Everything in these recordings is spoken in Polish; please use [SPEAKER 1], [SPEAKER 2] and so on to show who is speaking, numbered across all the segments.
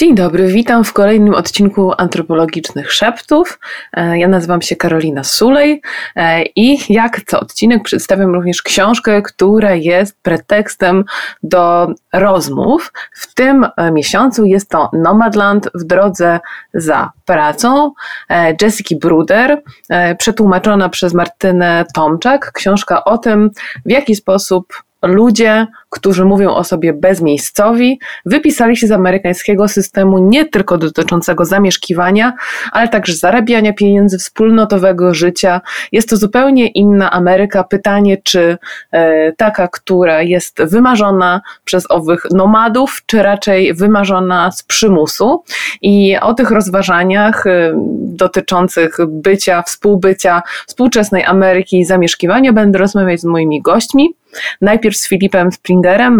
[SPEAKER 1] Dzień dobry, witam w kolejnym odcinku Antropologicznych Szeptów. E, ja nazywam się Karolina Sulej e, i jak co odcinek przedstawiam również książkę, która jest pretekstem do rozmów. W tym e, miesiącu jest to Nomadland w drodze za pracą Jessica Bruder, przetłumaczona przez Martynę Tomczak. Książka o tym, w jaki sposób ludzie, którzy mówią o sobie bezmiejscowi, wypisali się z amerykańskiego systemu nie tylko dotyczącego zamieszkiwania, ale także zarabiania pieniędzy, wspólnotowego życia. Jest to zupełnie inna Ameryka. Pytanie, czy e, taka, która jest wymarzona przez owych nomadów, czy raczej wymarzona z przymusu. I o tych rozważaniach e, dotyczących bycia, współbycia współczesnej Ameryki i zamieszkiwania będę rozmawiać z moimi gośćmi. Najpierw z Filipem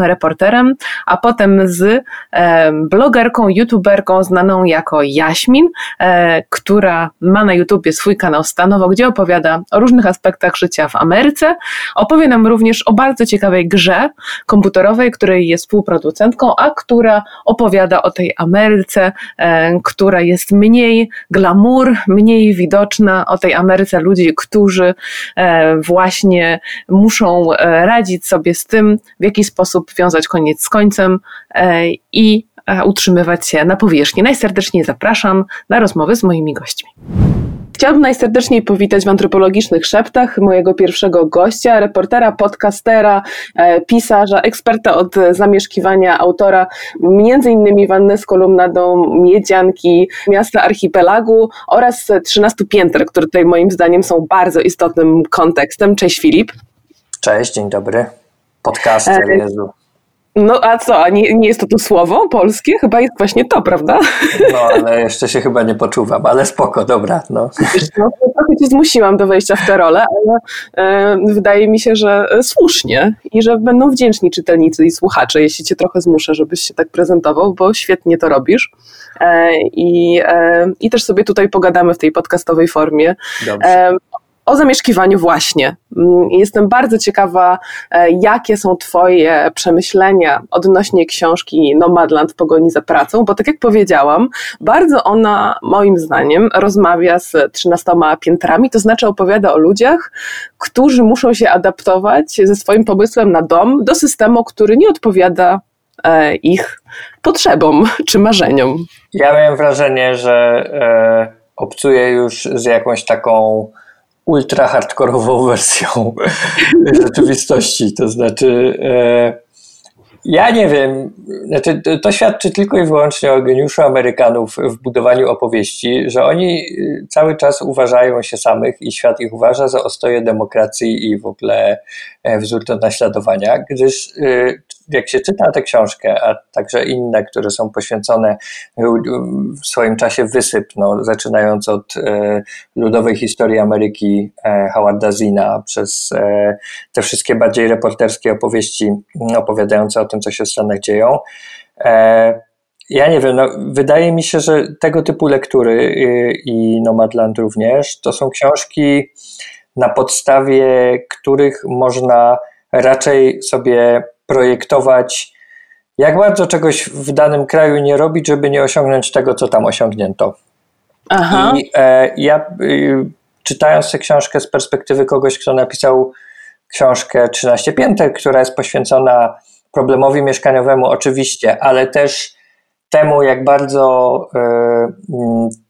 [SPEAKER 1] Reporterem, a potem z e, blogerką, youtuberką znaną jako Jaśmin, e, która ma na YouTubie swój kanał Stanowo, gdzie opowiada o różnych aspektach życia w Ameryce. Opowie nam również o bardzo ciekawej grze komputerowej, której jest współproducentką, a która opowiada o tej Ameryce, e, która jest mniej glamour, mniej widoczna, o tej Ameryce ludzi, którzy właśnie muszą radzić sobie z tym, w jaki sposób wiązać koniec z końcem e, i e, utrzymywać się na powierzchni. Najserdeczniej zapraszam na rozmowy z moimi gośćmi. Chciałabym najserdeczniej powitać w antropologicznych szeptach mojego pierwszego gościa, reportera, podcastera, e, pisarza, eksperta od zamieszkiwania, autora między innymi Wanny z kolumnadą Miedzianki, Miasta Archipelagu oraz 13 pięter, które tutaj moim zdaniem są bardzo istotnym kontekstem. Cześć Filip.
[SPEAKER 2] Cześć, dzień dobry. Podcaster, e, Jezu.
[SPEAKER 1] No a co, a nie, nie jest to to słowo polskie? Chyba jest właśnie to, prawda?
[SPEAKER 2] No, ale jeszcze się chyba nie poczuwam, ale spoko, dobra. No.
[SPEAKER 1] no trochę cię zmusiłam do wejścia w tę rolę, ale e, wydaje mi się, że słusznie i że będą wdzięczni czytelnicy i słuchacze, jeśli cię trochę zmuszę, żebyś się tak prezentował, bo świetnie to robisz. E, i, e, I też sobie tutaj pogadamy w tej podcastowej formie. Dobrze e, o zamieszkiwaniu właśnie. Mm, jestem bardzo ciekawa, e, jakie są Twoje przemyślenia odnośnie książki Nomadland pogoni za pracą, bo tak jak powiedziałam, bardzo ona moim zdaniem rozmawia z 13 piętrami, to znaczy opowiada o ludziach, którzy muszą się adaptować ze swoim pomysłem na dom do systemu, który nie odpowiada e, ich potrzebom czy marzeniom.
[SPEAKER 2] Ja miałem wrażenie, że e, obcuję już z jakąś taką ultra hardkorową wersją rzeczywistości. To znaczy, e, ja nie wiem, znaczy, to świadczy tylko i wyłącznie o geniuszu Amerykanów w budowaniu opowieści, że oni e, cały czas uważają się samych i świat ich uważa za ostoje demokracji i w ogóle wzór do naśladowania, gdyż jak się czyta tę książkę, a także inne, które są poświęcone w swoim czasie wysyp, no, zaczynając od e, ludowej historii Ameryki e, Howarda Zina, przez e, te wszystkie bardziej reporterskie opowieści opowiadające o tym, co się w Stanach dzieją. E, ja nie wiem, no, wydaje mi się, że tego typu lektury i, i Nomadland również to są książki, na podstawie których można raczej sobie projektować, jak bardzo czegoś w danym kraju nie robić, żeby nie osiągnąć tego, co tam osiągnięto. Aha. I e, ja y, czytając tę książkę z perspektywy kogoś, kto napisał książkę 13 pięter, która jest poświęcona problemowi mieszkaniowemu oczywiście, ale też temu, jak bardzo y,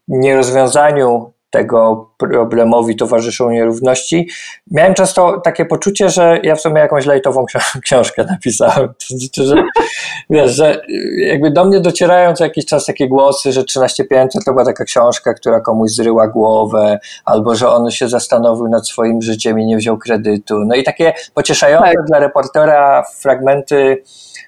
[SPEAKER 2] nierozwiązaniu tego problemowi towarzyszą nierówności. Miałem często takie poczucie, że ja w sumie jakąś lejtową książkę napisałem. To znaczy, że, wiesz, że jakby do mnie docierają co jakiś czas takie głosy, że 13.500 to była taka książka, która komuś zryła głowę, albo że on się zastanowił nad swoim życiem i nie wziął kredytu. No i takie pocieszające tak. dla reportera fragmenty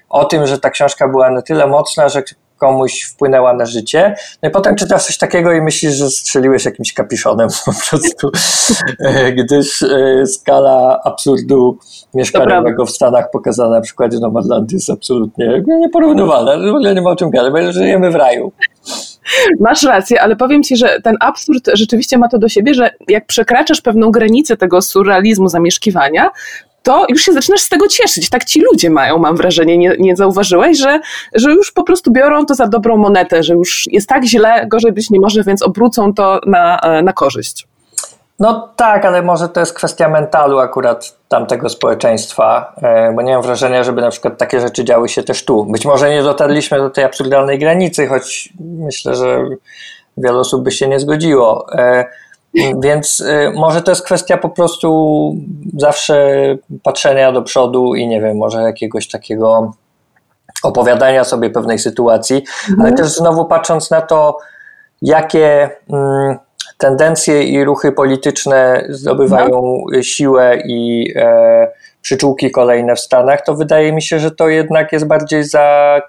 [SPEAKER 2] o tym, że ta książka była na tyle mocna, że komuś wpłynęła na życie. No i potem czytasz coś takiego i myślisz, że strzeliłeś jakimś kapiszonem po prostu, e, gdyż e, skala absurdu mieszkaniowego w Stanach pokazana na przykładzie Nomadland jest absolutnie nieporównywalna. W ogóle nie ma o czym gadać, bo żyjemy w raju.
[SPEAKER 1] Masz rację, ale powiem ci, że ten absurd rzeczywiście ma to do siebie, że jak przekraczasz pewną granicę tego surrealizmu zamieszkiwania, to już się zaczynasz z tego cieszyć. Tak ci ludzie mają, mam wrażenie, nie, nie zauważyłeś, że, że już po prostu biorą to za dobrą monetę, że już jest tak źle, gorzej być nie może, więc obrócą to na, e, na korzyść.
[SPEAKER 2] No tak, ale może to jest kwestia mentalu akurat tamtego społeczeństwa, e, bo nie mam wrażenia, żeby na przykład takie rzeczy działy się też tu. Być może nie dotarliśmy do tej absurdalnej granicy, choć myślę, że wiele osób by się nie zgodziło. Więc e, może to jest kwestia po prostu zawsze patrzenia do przodu i nie wiem, może jakiegoś takiego opowiadania sobie pewnej sytuacji, ale mhm. też znowu patrząc na to, jakie. Mm, tendencje i ruchy polityczne zdobywają no. siłę i e, przyczółki kolejne w Stanach, to wydaje mi się, że to jednak jest bardziej za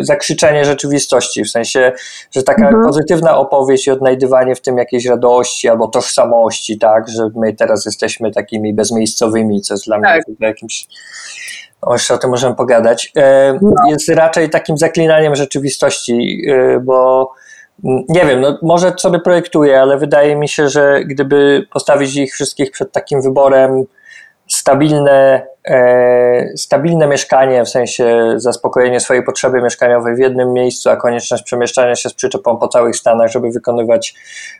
[SPEAKER 2] zakrzyczenie rzeczywistości, w sensie, że taka mhm. pozytywna opowieść i odnajdywanie w tym jakiejś radości albo tożsamości, tak, że my teraz jesteśmy takimi bezmiejscowymi, co jest dla tak. mnie jakimś o, jeszcze o tym możemy pogadać, e, no. jest raczej takim zaklinaniem rzeczywistości, e, bo nie wiem, no może sobie projektuję, ale wydaje mi się, że gdyby postawić ich wszystkich przed takim wyborem stabilne, stabilne mieszkanie, w sensie zaspokojenie swojej potrzeby mieszkaniowej w jednym miejscu, a konieczność przemieszczania się z przyczepą po całych Stanach, żeby wykonywać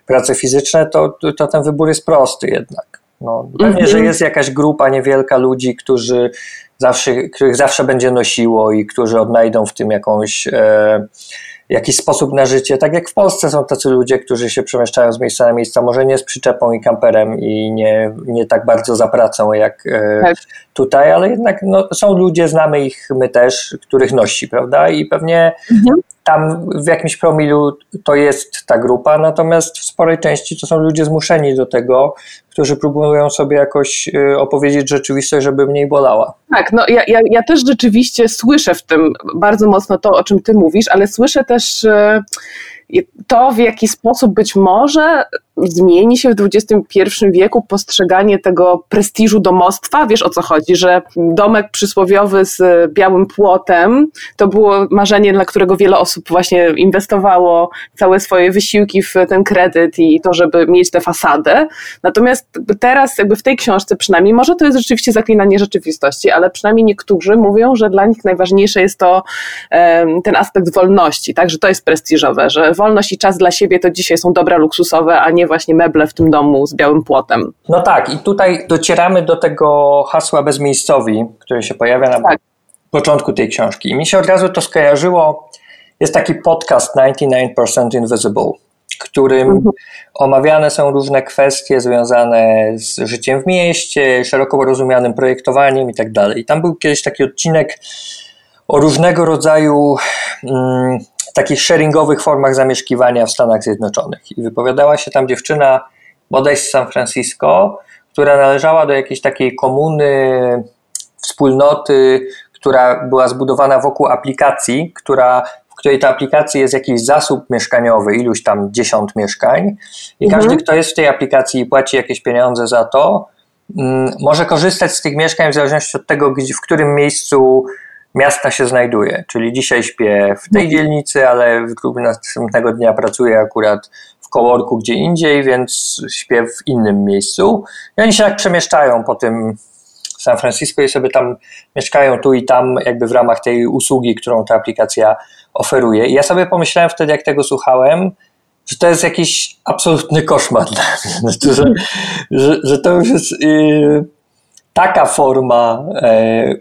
[SPEAKER 2] prace fizyczne, to, to ten wybór jest prosty jednak. No, pewnie, że mhm. jest jakaś grupa niewielka ludzi, którzy zawsze, których zawsze będzie nosiło i którzy odnajdą w tym jakąś e, jakiś sposób na życie. Tak jak w Polsce są tacy ludzie, którzy się przemieszczają z miejsca na miejsce, może nie z przyczepą i kamperem i nie, nie tak bardzo za pracą jak e, tak. tutaj, ale jednak no, są ludzie, znamy ich my też, których nosi, prawda? I pewnie mhm. Tam w jakimś promilu to jest ta grupa, natomiast w sporej części to są ludzie zmuszeni do tego, którzy próbują sobie jakoś y, opowiedzieć rzeczywistość, żeby mniej bolała.
[SPEAKER 1] Tak, no ja, ja, ja też rzeczywiście słyszę w tym bardzo mocno to, o czym ty mówisz, ale słyszę też y, to, w jaki sposób być może zmieni się w XXI wieku postrzeganie tego prestiżu domostwa. Wiesz o co chodzi, że domek przysłowiowy z białym płotem to było marzenie, dla którego wiele osób właśnie inwestowało całe swoje wysiłki w ten kredyt i to, żeby mieć tę fasadę. Natomiast teraz jakby w tej książce przynajmniej, może to jest rzeczywiście zaklinanie rzeczywistości, ale przynajmniej niektórzy mówią, że dla nich najważniejsze jest to ten aspekt wolności, tak, że to jest prestiżowe, że wolność i czas dla siebie to dzisiaj są dobra luksusowe, a nie właśnie meble w tym domu z białym płotem.
[SPEAKER 2] No tak, i tutaj docieramy do tego hasła bezmiejscowi, które się pojawia na tak. początku tej książki. I mi się od razu to skojarzyło. Jest taki podcast 99% Invisible, którym mhm. omawiane są różne kwestie związane z życiem w mieście, szeroko rozumianym projektowaniem i tak dalej. Tam był kiedyś taki odcinek o różnego rodzaju mm, takich sharingowych formach zamieszkiwania w Stanach Zjednoczonych. I wypowiadała się tam dziewczyna bodaj z San Francisco, która należała do jakiejś takiej komuny, wspólnoty, która była zbudowana wokół aplikacji, która w której ta aplikacji jest jakiś zasób mieszkaniowy, iluś tam dziesiąt mieszkań i mhm. każdy, kto jest w tej aplikacji i płaci jakieś pieniądze za to, mm, może korzystać z tych mieszkań w zależności od tego, w którym miejscu miasta się znajduje. Czyli dzisiaj śpię w tej mhm. dzielnicy, ale następnego dnia pracuję akurat w kołorku gdzie indziej, więc śpię w innym miejscu. I oni się tak przemieszczają po tym San Francisco i sobie tam mieszkają tu i tam, jakby w ramach tej usługi, którą ta aplikacja oferuje. I ja sobie pomyślałem wtedy, jak tego słuchałem, że to jest jakiś absolutny koszmar dla mnie. Znaczy, że, że, że to już jest. Yy, taka forma e,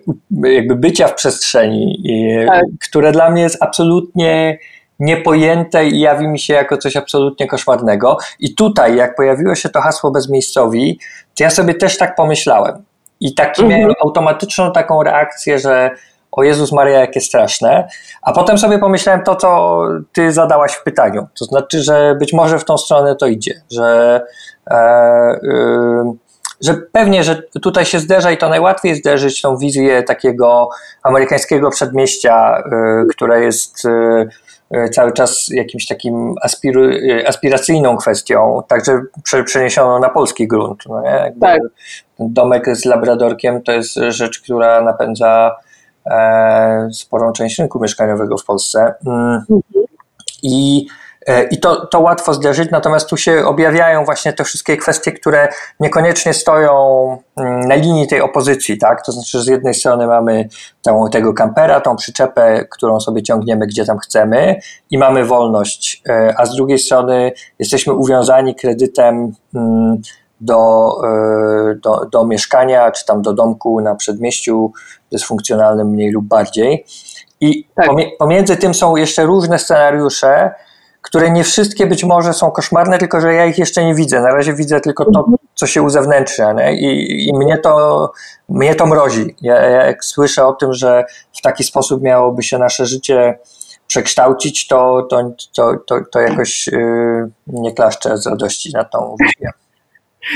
[SPEAKER 2] jakby bycia w przestrzeni, tak. które dla mnie jest absolutnie niepojęte i jawi mi się jako coś absolutnie koszmarnego. I tutaj, jak pojawiło się to hasło bezmiejscowi, to ja sobie też tak pomyślałem. I taki mhm. miałem automatyczną taką reakcję, że o Jezus Maria, jakie straszne. A potem sobie pomyślałem to, co ty zadałaś w pytaniu. To znaczy, że być może w tą stronę to idzie, że e, y, że pewnie, że tutaj się zderza i to najłatwiej zderzyć tą wizję takiego amerykańskiego przedmieścia, y, które jest y, y, cały czas jakimś takim aspiru, aspiracyjną kwestią, także przeniesioną na polski grunt. No tak. Domek z labradorkiem to jest rzecz, która napędza e, sporą część rynku mieszkaniowego w Polsce. Mm. Mhm. I E, I to, to łatwo zderzyć, natomiast tu się objawiają właśnie te wszystkie kwestie, które niekoniecznie stoją mm, na linii tej opozycji, tak? To znaczy, że z jednej strony mamy tą, tego kampera, tą przyczepę, którą sobie ciągniemy gdzie tam chcemy i mamy wolność, e, a z drugiej strony jesteśmy uwiązani kredytem mm, do, e, do, do mieszkania, czy tam do domku na przedmieściu dysfunkcjonalnym mniej lub bardziej. I tak. pomiędzy tym są jeszcze różne scenariusze, które nie wszystkie być może są koszmarne, tylko że ja ich jeszcze nie widzę. Na razie widzę tylko to, mhm. co się uzewnętrznia. Nie? I, I, mnie, to, mnie to mrozi. Ja, ja jak słyszę o tym, że w taki sposób miałoby się nasze życie przekształcić, to, to, to, to, to jakoś yy, nie klaszczę z radości na tą wizję.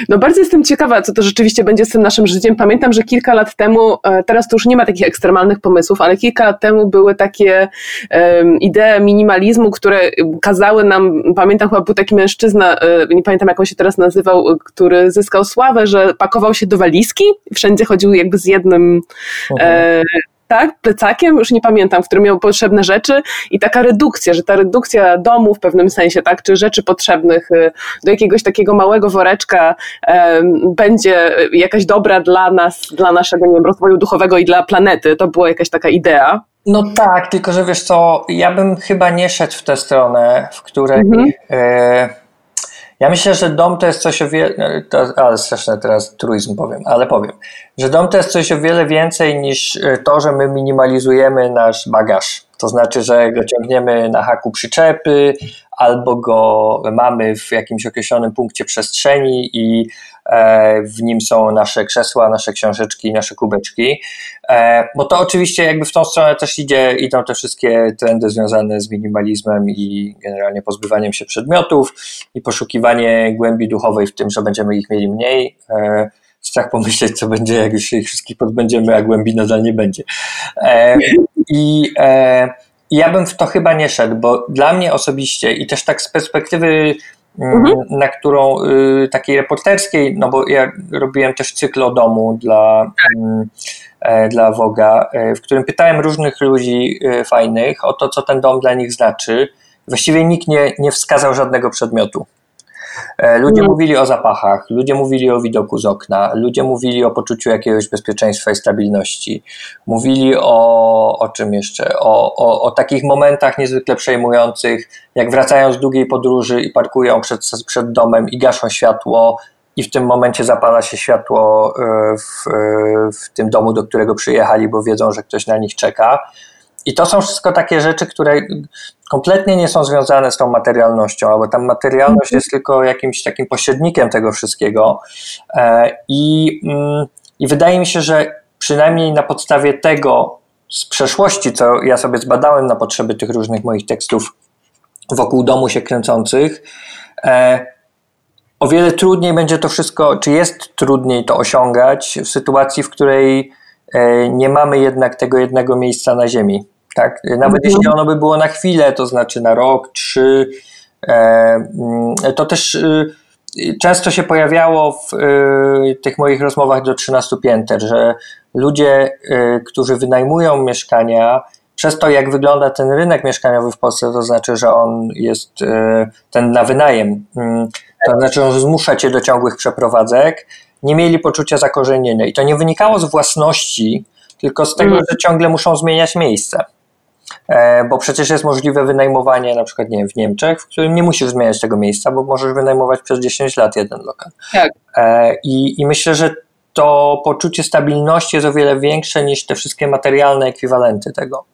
[SPEAKER 1] No bardzo jestem ciekawa, co to rzeczywiście będzie z tym naszym życiem. Pamiętam, że kilka lat temu, e, teraz to już nie ma takich ekstremalnych pomysłów, ale kilka lat temu były takie um, idee minimalizmu, które kazały nam, pamiętam chyba był taki mężczyzna, e, nie pamiętam jak on się teraz nazywał, który zyskał sławę, że pakował się do walizki, wszędzie chodził jakby z jednym e, tak, plecakiem, już nie pamiętam, w którym miał potrzebne rzeczy i taka redukcja, że ta redukcja domu w pewnym sensie, tak, czy rzeczy potrzebnych y, do jakiegoś takiego małego woreczka um, będzie jakaś dobra dla nas, dla naszego nie wiem, rozwoju duchowego i dla planety. To była jakaś taka idea.
[SPEAKER 2] No tak, tylko że wiesz co, ja bym chyba nie szedł w tę stronę, w której mhm. y ja myślę, że dom to jest coś o wiele, ale straszne teraz truizm powiem, ale powiem, że dom to jest coś o wiele więcej niż e, to, że my minimalizujemy nasz bagaż. To znaczy, że go ciągniemy na haku przyczepy, albo go mamy w jakimś określonym punkcie przestrzeni i e, w nim są nasze krzesła, nasze książeczki, nasze kubeczki. E, bo to oczywiście jakby w tą stronę też idzie, idą te wszystkie trendy związane z minimalizmem i generalnie pozbywaniem się przedmiotów i poszukiwanie głębi duchowej w tym, że będziemy ich mieli mniej strach pomyśleć, co będzie, jak już się ich wszystkich pozbędziemy, a głębi nadal nie będzie. E, I e, ja bym w to chyba nie szedł, bo dla mnie osobiście i też tak z perspektywy mm, mhm. na którą y, takiej reporterskiej, no bo ja robiłem też cykl o domu dla, e, dla Woga, e, w którym pytałem różnych ludzi e, fajnych o to, co ten dom dla nich znaczy. Właściwie nikt nie, nie wskazał żadnego przedmiotu. E, ludzie mm. mówili o zapachach, ludzie mówili o widoku z okna, ludzie mówili o poczuciu jakiegoś bezpieczeństwa i stabilności. Mówili o, o czym jeszcze? O, o, o takich momentach niezwykle przejmujących, jak wracają z długiej podróży i parkują przed, przed domem i gaszą światło, i w tym momencie zapala się światło e, w, e, w tym domu, do którego przyjechali, bo wiedzą, że ktoś na nich czeka. I to są wszystko takie rzeczy, które kompletnie nie są związane z tą materialnością, albo tam materialność mhm. jest tylko jakimś takim pośrednikiem tego wszystkiego. E, I, mm, I wydaje mi się, że przynajmniej na podstawie tego z przeszłości, co ja sobie zbadałem na potrzeby tych różnych moich tekstów wokół domu się kręcących, e, o wiele trudniej będzie to wszystko, czy jest trudniej to osiągać w sytuacji, w której e, nie mamy jednak tego jednego miejsca na Ziemi. Tak? Nawet mhm. jeśli ono by było na chwilę, to znaczy na rok, trzy, e, mm, to też y, często się pojawiało w y, tych moich rozmowach do 13 pięter, że ludzie, y, którzy wynajmują mieszkania, przez to, jak wygląda ten rynek mieszkaniowy w Polsce, to znaczy, że on jest ten na wynajem, mm, to znaczy, że zmusza cię do ciągłych przeprowadzek, nie mieli poczucia zakorzenienia. I to nie wynikało z własności, tylko z tego, mm. że ciągle muszą zmieniać miejsce. E, bo przecież jest możliwe wynajmowanie na przykład nie wiem, w Niemczech, w którym nie musisz zmieniać tego miejsca, bo możesz wynajmować przez 10 lat jeden lokal. Tak. E, I, I myślę, że to poczucie stabilności jest o wiele większe niż te wszystkie materialne ekwiwalenty tego.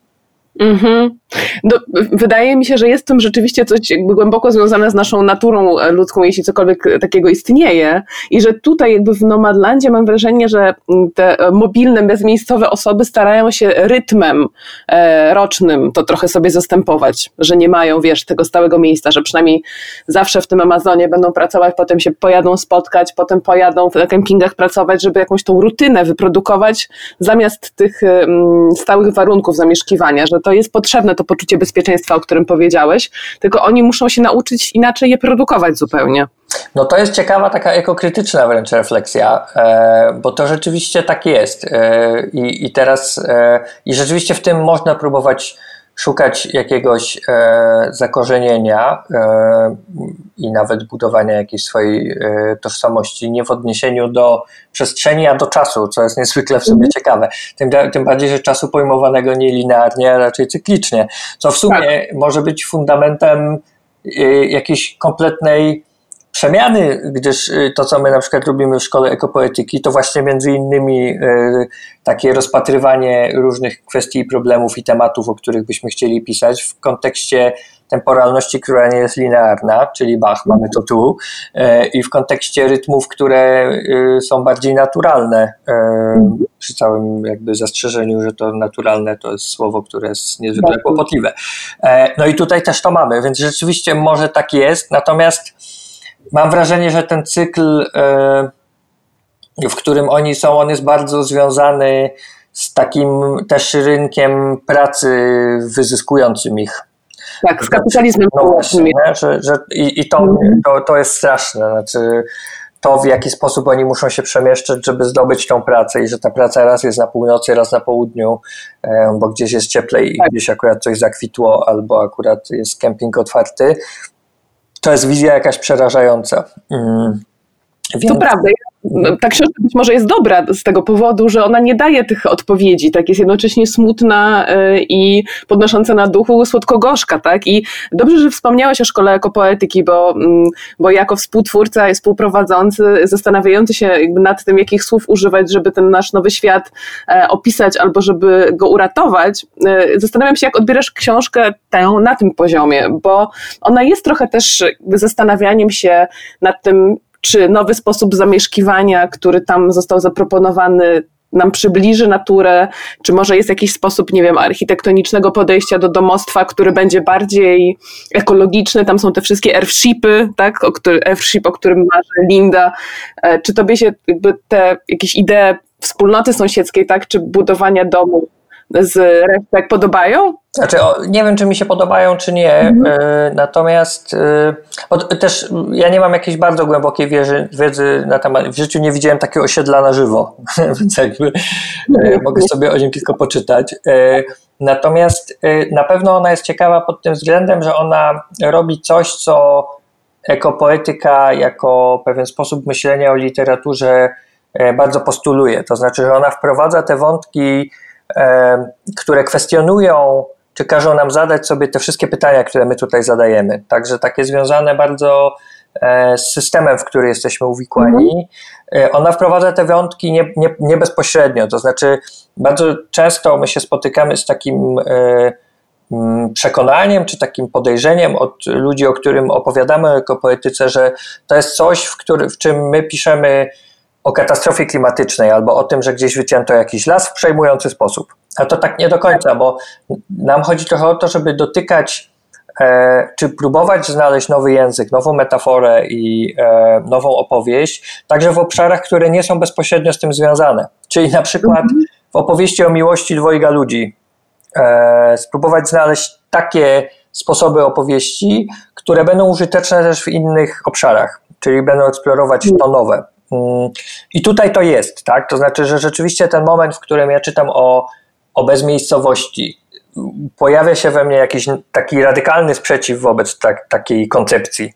[SPEAKER 1] Mhm. No, wydaje mi się, że jest w tym rzeczywiście coś jakby głęboko związane z naszą naturą e, ludzką, jeśli cokolwiek takiego istnieje. I że tutaj jakby w Nomadlandzie mam wrażenie, że te mobilne, bezmiejscowe osoby starają się rytmem e, rocznym to trochę sobie zastępować, że nie mają, wiesz, tego stałego miejsca, że przynajmniej zawsze w tym Amazonie będą pracować, potem się pojadą spotkać, potem pojadą w kempingach pracować, żeby jakąś tą rutynę wyprodukować zamiast tych mm, stałych warunków zamieszkiwania, że to jest potrzebne, to poczucie bezpieczeństwa, o którym powiedziałeś, tylko oni muszą się nauczyć inaczej je produkować zupełnie.
[SPEAKER 2] No to jest ciekawa, taka ekokrytyczna wręcz refleksja, e, bo to rzeczywiście tak jest. E, I, i teraz, e, i rzeczywiście w tym można próbować szukać jakiegoś e, zakorzenienia e, i nawet budowania jakiejś swojej e, tożsamości, nie w odniesieniu do przestrzeni, a do czasu, co jest niezwykle w sobie mhm. ciekawe. Tym, tym bardziej, że czasu pojmowanego nie linearnie, a raczej cyklicznie, co w sumie tak. może być fundamentem e, jakiejś kompletnej przemiany, gdyż y, to, co my na przykład robimy w szkole ekopoetyki, to właśnie między innymi y, takie rozpatrywanie różnych kwestii, problemów i tematów, o których byśmy chcieli pisać w kontekście temporalności, która nie jest linearna, czyli Bach, mamy to tu, y, i w kontekście rytmów, które są bardziej naturalne, przy całym jakby zastrzeżeniu, że to naturalne to jest słowo, które jest niezwykle tak. kłopotliwe. E, no i tutaj też to mamy, więc rzeczywiście może tak jest, natomiast mam wrażenie, że ten cykl, e, w którym oni są, on jest bardzo związany z takim też rynkiem pracy wyzyskującym ich.
[SPEAKER 1] Tak, z kapitalizmem no właśnie,
[SPEAKER 2] że, że, I, i to, mhm. to, to jest straszne. Znaczy, to, w jaki sposób oni muszą się przemieszczać, żeby zdobyć tą pracę i że ta praca raz jest na północy, raz na południu, e, bo gdzieś jest cieplej i tak. gdzieś akurat coś zakwitło, albo akurat jest kemping otwarty, to jest wizja jakaś przerażająca. Mm.
[SPEAKER 1] Więc... To prawda. No, ta książka być może jest dobra z tego powodu, że ona nie daje tych odpowiedzi, tak? Jest jednocześnie smutna y, i podnosząca na duchu słodko-gorzka, tak? I dobrze, że wspomniałeś o szkole ekopoetyki, bo, mm, bo jako współtwórca i współprowadzący, zastanawiający się nad tym, jakich słów używać, żeby ten nasz nowy świat e, opisać albo żeby go uratować, e, zastanawiam się, jak odbierasz książkę tę na tym poziomie, bo ona jest trochę też zastanawianiem się nad tym, czy nowy sposób zamieszkiwania, który tam został zaproponowany, nam przybliży naturę, czy może jest jakiś sposób, nie wiem, architektonicznego podejścia do domostwa, który będzie bardziej ekologiczny, tam są te wszystkie airshipy, tak, o, który, airship, o którym marzy Linda, e, czy tobie się jakby te jakieś idee wspólnoty sąsiedzkiej, tak, czy budowania domu z resztek podobają?
[SPEAKER 2] Znaczy, o, nie wiem, czy mi się podobają, czy nie. Mhm. Y, natomiast y, też ja nie mam jakiejś bardzo głębokiej wiedzy, wiedzy na temat. W życiu nie widziałem takiego osiedla na żywo, więc jakby y, mogę sobie o nim tylko poczytać. Natomiast na pewno ona jest ciekawa pod tym względem, że ona robi coś, co ekopoetyka jako pewien sposób myślenia o literaturze bardzo postuluje. To znaczy, że ona wprowadza te wątki które kwestionują, czy każą nam zadać sobie te wszystkie pytania, które my tutaj zadajemy. Także takie związane bardzo e, z systemem, w który jesteśmy uwikłani. Mhm. Ona wprowadza te wątki nie, nie, nie, bezpośrednio, to znaczy bardzo często my się spotykamy z takim e, przekonaniem czy takim podejrzeniem od ludzi, o którym opowiadamy jako poetyce, że to jest coś, w, który, w czym my piszemy o katastrofie klimatycznej albo o tym, że gdzieś wycięto jakiś las w przejmujący sposób. A to tak nie do końca, bo nam chodzi trochę o to, żeby dotykać e, czy próbować znaleźć nowy język, nową metaforę i e, nową opowieść, także w obszarach, które nie są bezpośrednio z tym związane. Czyli na przykład mhm. w opowieści o miłości dwojga ludzi e, spróbować znaleźć takie sposoby opowieści, które będą użyteczne też w innych obszarach, czyli będą eksplorować mhm. to nowe. Mm, I tutaj to jest, tak? To znaczy, że rzeczywiście ten moment, w którym ja czytam o, o bezmiejscowości, pojawia się we mnie jakiś taki radykalny sprzeciw wobec tak, takiej koncepcji.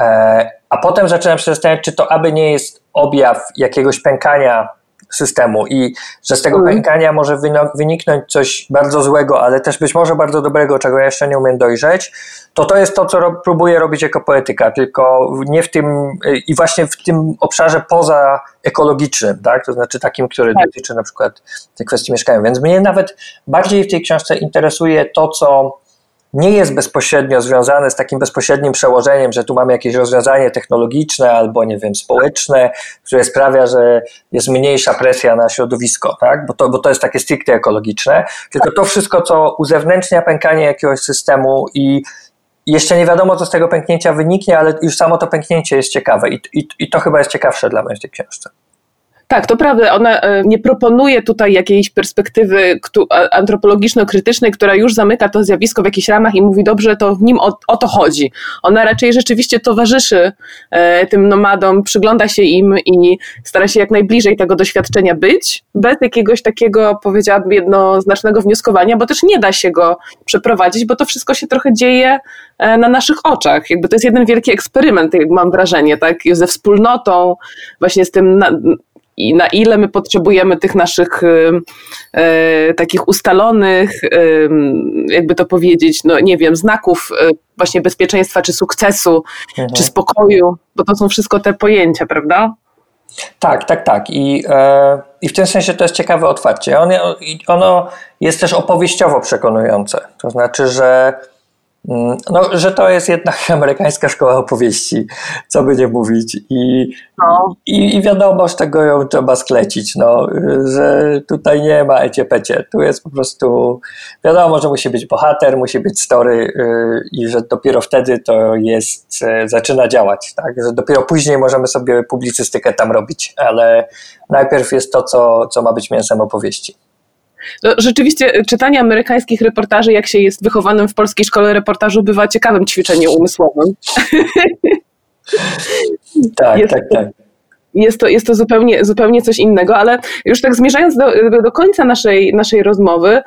[SPEAKER 2] E, a potem zaczynam się zastanawiać, czy to aby nie jest objaw jakiegoś pękania systemu i że z tego mm. pękania może wyniknąć coś bardzo złego, ale też być może bardzo dobrego, czego ja jeszcze nie umiem dojrzeć, to to jest to, co ro próbuję robić jako poetyka, tylko nie w tym i właśnie w tym obszarze poza ekologicznym, tak? to znaczy takim, który tak. dotyczy na przykład tej kwestii mieszkania. Więc mnie nawet bardziej w tej książce interesuje to, co nie jest bezpośrednio związane z takim bezpośrednim przełożeniem, że tu mamy jakieś rozwiązanie technologiczne albo, nie wiem, społeczne, które sprawia, że jest mniejsza presja na środowisko, tak? bo, to, bo to jest takie stricte ekologiczne, tylko to wszystko, co uzewnętrznia pękanie jakiegoś systemu i jeszcze nie wiadomo, co z tego pęknięcia wyniknie, ale już samo to pęknięcie jest ciekawe i, i, i to chyba jest ciekawsze dla mnie w tej książce.
[SPEAKER 1] Tak, to prawda. Ona e, nie proponuje tutaj jakiejś perspektywy antropologiczno-krytycznej, która już zamyka to zjawisko w jakichś ramach i mówi, dobrze, to w nim o, o to chodzi. Ona raczej rzeczywiście towarzyszy e, tym nomadom, przygląda się im i stara się jak najbliżej tego doświadczenia być, bez jakiegoś takiego, powiedziałabym, jednoznacznego wnioskowania, bo też nie da się go przeprowadzić, bo to wszystko się trochę dzieje e, na naszych oczach. Jakby to jest jeden wielki eksperyment, mam wrażenie, tak, ze wspólnotą, właśnie z tym i na ile my potrzebujemy tych naszych y, takich ustalonych, y, jakby to powiedzieć, no nie wiem, znaków właśnie bezpieczeństwa, czy sukcesu, mhm. czy spokoju, bo to są wszystko te pojęcia, prawda?
[SPEAKER 2] Tak, tak, tak. I, e, I w tym sensie to jest ciekawe otwarcie. Ono, ono jest też opowieściowo przekonujące. To znaczy, że no, że to jest jednak amerykańska szkoła opowieści, co by nie mówić. I, no. i, i, wiadomo, z tego ją trzeba sklecić, no, że tutaj nie ma ecie-pecie. Tu jest po prostu, wiadomo, że musi być bohater, musi być story yy, i że dopiero wtedy to jest, yy, zaczyna działać. Tak? Że dopiero później możemy sobie publicystykę tam robić, ale najpierw jest to, co, co ma być mięsem opowieści.
[SPEAKER 1] No, rzeczywiście e, czytanie amerykańskich reportaży, jak się jest wychowanym w polskiej szkole reportażu, bywa ciekawym ćwiczeniem umysłowym.
[SPEAKER 2] Tak, jest, tak, tak
[SPEAKER 1] jest to, jest to zupełnie, zupełnie coś innego, ale już tak zmierzając do, do końca naszej, naszej rozmowy,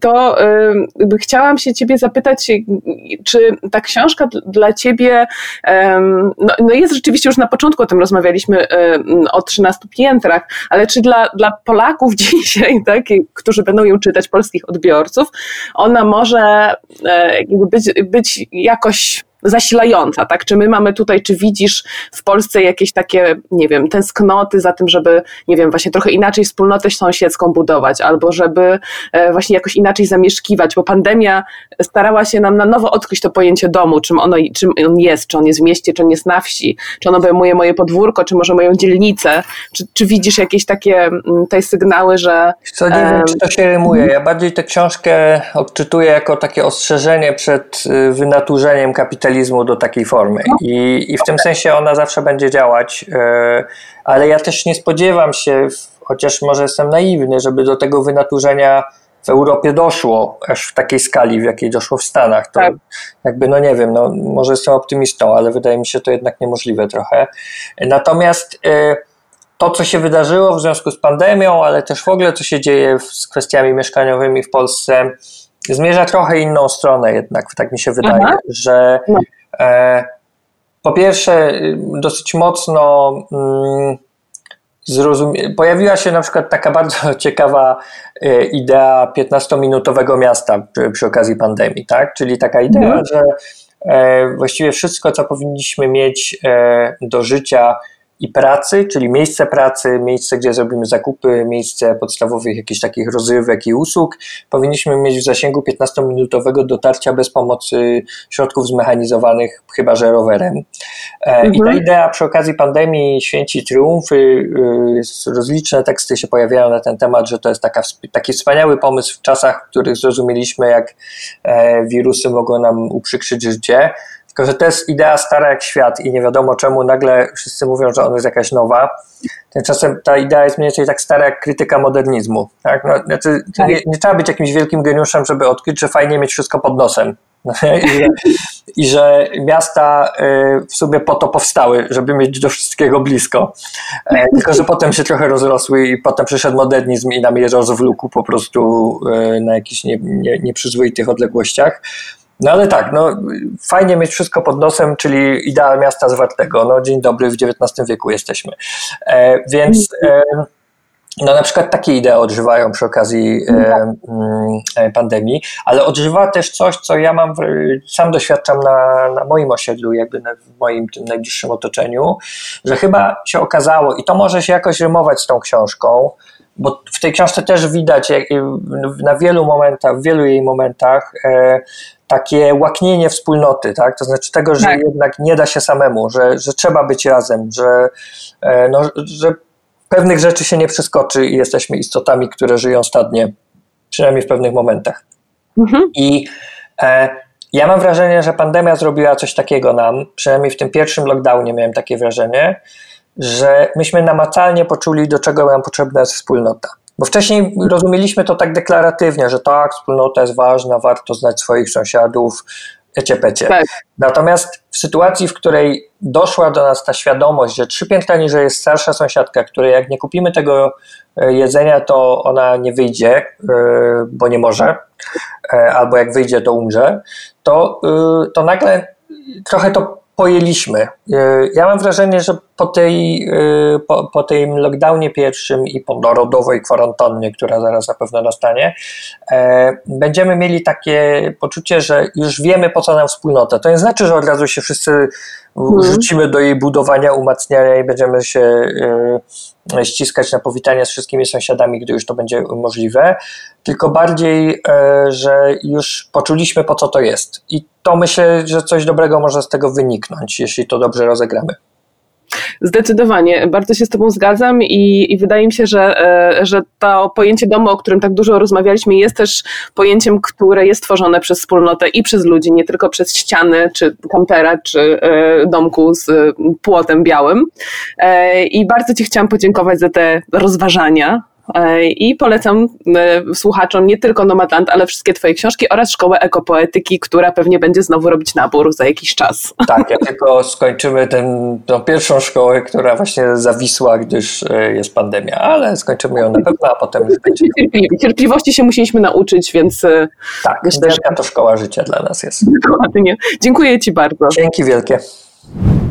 [SPEAKER 1] to chciałam się Ciebie zapytać, czy ta książka dla Ciebie no, no jest rzeczywiście już na początku o tym rozmawialiśmy o 13 piętrach, ale czy dla, dla Polaków dzisiaj, tak, którzy będą ją czytać, polskich odbiorców, ona może e, być, być jakoś zasilająca, tak? Czy my mamy tutaj, czy widzisz w Polsce jakieś takie, nie wiem, tęsknoty za tym, żeby, nie wiem, właśnie trochę inaczej wspólnotę sąsiedzką budować, albo żeby e, właśnie jakoś inaczej zamieszkiwać, bo pandemia starała się nam na nowo odkryć to pojęcie domu, czym ono, czym on jest, czy on jest w mieście, czy on jest na wsi, czy on obejmuje moje podwórko, czy może moją dzielnicę, czy, czy widzisz jakieś takie mm, te sygnały, że...
[SPEAKER 2] Co nie wiem, czy to się rymuje. Ja bardziej tę książkę odczytuję jako takie ostrzeżenie przed y, wynaturzeniem kapitalizmu do takiej formy. No. I, i w tym sensie ona zawsze będzie działać, e, ale ja też nie spodziewam się, chociaż może jestem naiwny, żeby do tego wynaturzenia w Europie doszło aż w takiej skali, w jakiej doszło w Stanach. To tak. jakby, no nie wiem, no może jestem optymistą, ale wydaje mi się to jednak niemożliwe trochę. Natomiast e, to, co się wydarzyło w związku z pandemią, ale też w ogóle, co się dzieje z kwestiami mieszkaniowymi w Polsce, zmierza trochę inną stronę jednak, tak mi się wydaje, Aha. że no. e, po pierwsze dosyć mocno mm, zrozumie... pojawiła się na przykład taka bardzo ciekawa e, idea 15-minutowego miasta przy, przy, okazji pandemii, tak? Czyli taka idea, mhm. że e, właściwie wszystko, co powinniśmy mieć e, do życia i pracy, czyli miejsce pracy, miejsce, gdzie zrobimy zakupy, miejsce podstawowych jakichś takich rozrywek i usług, powinniśmy mieć w zasięgu 15-minutowego dotarcia bez pomocy środków zmechanizowanych, chyba że rowerem. Mhm. I ta mhm. idea przy okazji pandemii święci triumfy, y, rozliczne teksty się pojawiają na ten temat, że to jest taka, taki wspaniały pomysł w czasach, w których zrozumieliśmy, jak e, wirusy mogą nam uprzykrzyć życie. Tylko, że to jest idea stara jak świat i nie wiadomo czemu nagle wszyscy mówią, że ona jest jakaś nowa. Tymczasem ta idea jest mniej więcej tak stara jak krytyka modernizmu. Tak? No, znaczy, tak. nie, nie, trzeba być jakimś wielkim geniuszem, żeby odkryć, że fajnie mieć wszystko pod nosem. I, że, I że miasta y, w sumie po to powstały, żeby mieć do wszystkiego blisko. E, tylko, że potem się trochę rozrosły i potem przyszedł modernizm i nam je rozwlókł po prostu y, na jakichś nie, nie, nieprzyzwoitych odległościach. No ale tak, no fajnie mieć wszystko pod nosem, czyli idea miasta zwartego. No dzień dobry, w XIX wieku jesteśmy. E, więc e, no na przykład takie idee odżywają przy okazji e, mm, e pandemii, ale odżywa też coś, co ja mam, sam doświadczam na, na moim osiedlu, jakby na, w moim tym najbliższym otoczeniu, że chyba się okazało, i to może się jakoś rymować z tą książką, bo w tej książce też widać jak, na wielu momentach, w wielu jej momentach e, takie łaknienie wspólnoty, tak? To znaczy tego, że tak. jednak nie da się samemu, że, że trzeba być razem, że, e, no, że pewnych rzeczy się nie przeskoczy i jesteśmy istotami, które żyją stadnie, przynajmniej w pewnych momentach. Mhm. I e, ja mam wrażenie, że pandemia zrobiła coś takiego nam, przynajmniej w tym pierwszym lockdownie miałem takie wrażenie, że myśmy namacalnie poczuli, do czego nam potrzebna jest wspólnota. Bo wcześniej rozumieliśmy to tak deklaratywnie, że tak, wspólnota jest ważna, warto znać swoich sąsiadów, ecie Tak. Natomiast w sytuacji, w której doszła do nas ta świadomość, że trzy piętra niżej jest starsza sąsiadka, której jak nie kupimy tego e, jedzenia, to ona nie wyjdzie, e, bo nie może, e, albo jak wyjdzie, to umrze, to, to nagle trochę to pojęliśmy. Ja mam wrażenie, że po, tej, e, po, po tym lockdownie pierwszym i po narodowej kwarantannie, która zaraz na pewno nastanie, e, będziemy mieli takie poczucie, że już wiemy po co nam wspólnota. To nie znaczy, że od razu się wszyscy mhm. rzucimy do jej budowania, umacniania i będziemy się ściskać na powitania z wszystkimi sąsiadami, gdy już to będzie możliwe, tylko bardziej, że już poczuliśmy po co to jest. I to myślę, że coś dobrego może z tego wyniknąć, jeśli to dobrze rozegramy.
[SPEAKER 1] Zdecydowanie, bardzo się z Tobą zgadzam i, i, wydaje mi się, że, e, że to pojęcie domu, o którym tak dużo rozmawialiśmy, jest też pojęciem, które jest tworzone przez wspólnotę i przez ludzi, nie tylko przez ściany, czy kampera, czy e, domku z płotem białym. E, I bardzo Ci chciałam podziękować za te rozważania, E, I polecam e, słuchaczom nie tylko Nomadland, ale wszystkie Twoje książki oraz Szkołę Ekopoetyki, która pewnie będzie znowu robić nabór za jakiś czas.
[SPEAKER 2] Tak, jak tylko skończymy ten, tą pierwszą szkołę, która właśnie zawisła, gdyż e, jest pandemia, ale skończymy ją na pewno, a potem już będzie.
[SPEAKER 1] Cierpliwości się musieliśmy nauczyć, więc.
[SPEAKER 2] Tak, myślę, że to szkoła życia dla nas jest.
[SPEAKER 1] Dokładnie. Dziękuję Ci bardzo.
[SPEAKER 2] Dzięki wielkie.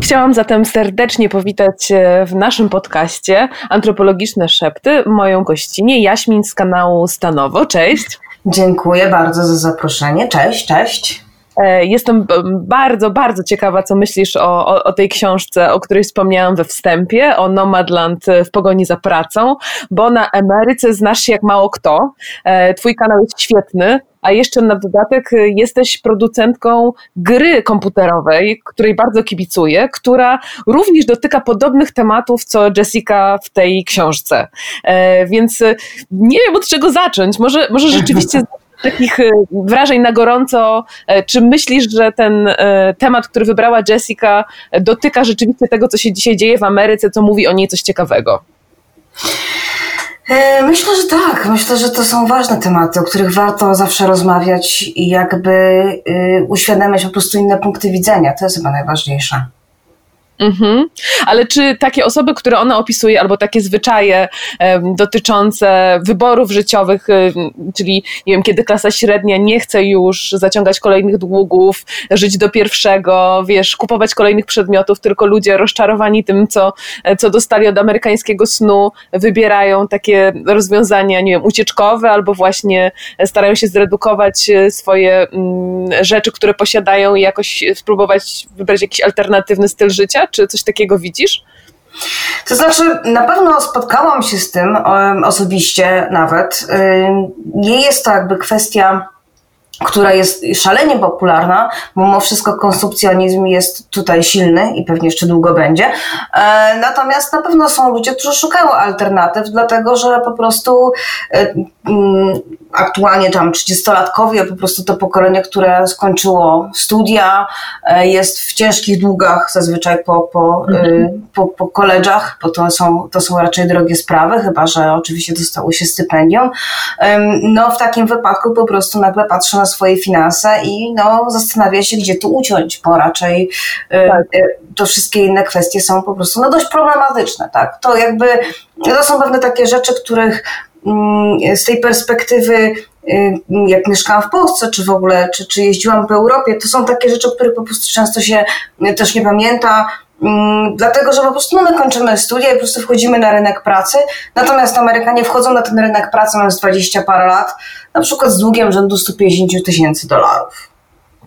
[SPEAKER 1] Chciałam zatem serdecznie powitać e, w naszym podcaście Antropologiczne Szepty moją gościnię Jaśmin z kanału Stanowo. Cześć.
[SPEAKER 3] Dziękuję bardzo za zaproszenie. Cześć, cześć.
[SPEAKER 1] E, jestem bardzo, bardzo ciekawa, co myślisz o, o, o, tej książce, o której wspomniałam we wstępie, o Nomadland w pogoni za pracą, bo na Ameryce znasz się jak mało kto. E, twój kanał jest świetny, a jeszcze na dodatek jesteś producentką gry komputerowej, której bardzo kibicuję, która również dotyka podobnych tematów, co Jessica w tej książce. E, więc nie wiem od czego zacząć. Może, może rzeczywiście takich e, wrażeń na gorąco. E, czy myślisz, że ten e, temat, który wybrała Jessica, dotyka rzeczywiście tego, co się dzisiaj dzieje w Ameryce, co mówi o niej coś ciekawego?
[SPEAKER 3] Myślę, że tak. Myślę, że to są ważne tematy, o których warto zawsze rozmawiać i jakby uświadamiać po prostu inne punkty widzenia. To jest chyba najważniejsze.
[SPEAKER 1] Mhm. Ale czy takie osoby, które ona opisuje, albo takie zwyczaje dotyczące wyborów życiowych, um, czyli nie wiem, kiedy klasa średnia nie chce już zaciągać kolejnych długów, żyć do pierwszego, wiesz, kupować kolejnych przedmiotów, tylko ludzie rozczarowani tym, co, co dostali od amerykańskiego snu, wybierają takie rozwiązania, nie wiem, ucieczkowe, albo właśnie starają się zredukować e, swoje um, rzeczy, które posiadają i jakoś spróbować wybrać jakiś alternatywny styl życia? Czy coś takiego widzisz?
[SPEAKER 3] To znaczy, na pewno spotkałam się z tym osobiście nawet. Nie jest to jakby kwestia która jest szalenie popularna, bo mimo wszystko konsumpcjonizm jest tutaj silny i pewnie jeszcze długo będzie. E, natomiast na pewno są ludzie, którzy szukają alternatyw, dlatego że po prostu e, mm, aktualnie tam 30-latkowie, po prostu to pokolenie, które skończyło studia, e, jest w ciężkich długach zazwyczaj po, po, mhm. po, po koledżach, bo to są, to są raczej drogie sprawy, chyba że oczywiście dostało się stypendium. No w takim wypadku po prostu nagle patrzę na swoje finanse i no, zastanawia się, gdzie tu uciąć, bo raczej y, tak. Y, to wszystkie inne kwestie są po prostu no, dość problematyczne. Tak? To jakby to są pewne takie rzeczy, których mm, z tej perspektywy y, jak mieszkałam w Polsce, czy w ogóle, czy, czy jeździłam po Europie, to są takie rzeczy, o których po prostu często się też nie pamięta, dlatego, że po prostu no, my kończymy studia i po prostu wchodzimy na rynek pracy, natomiast Amerykanie wchodzą na ten rynek pracy mając 20 parę lat, na przykład z długiem rzędu 150 tysięcy dolarów.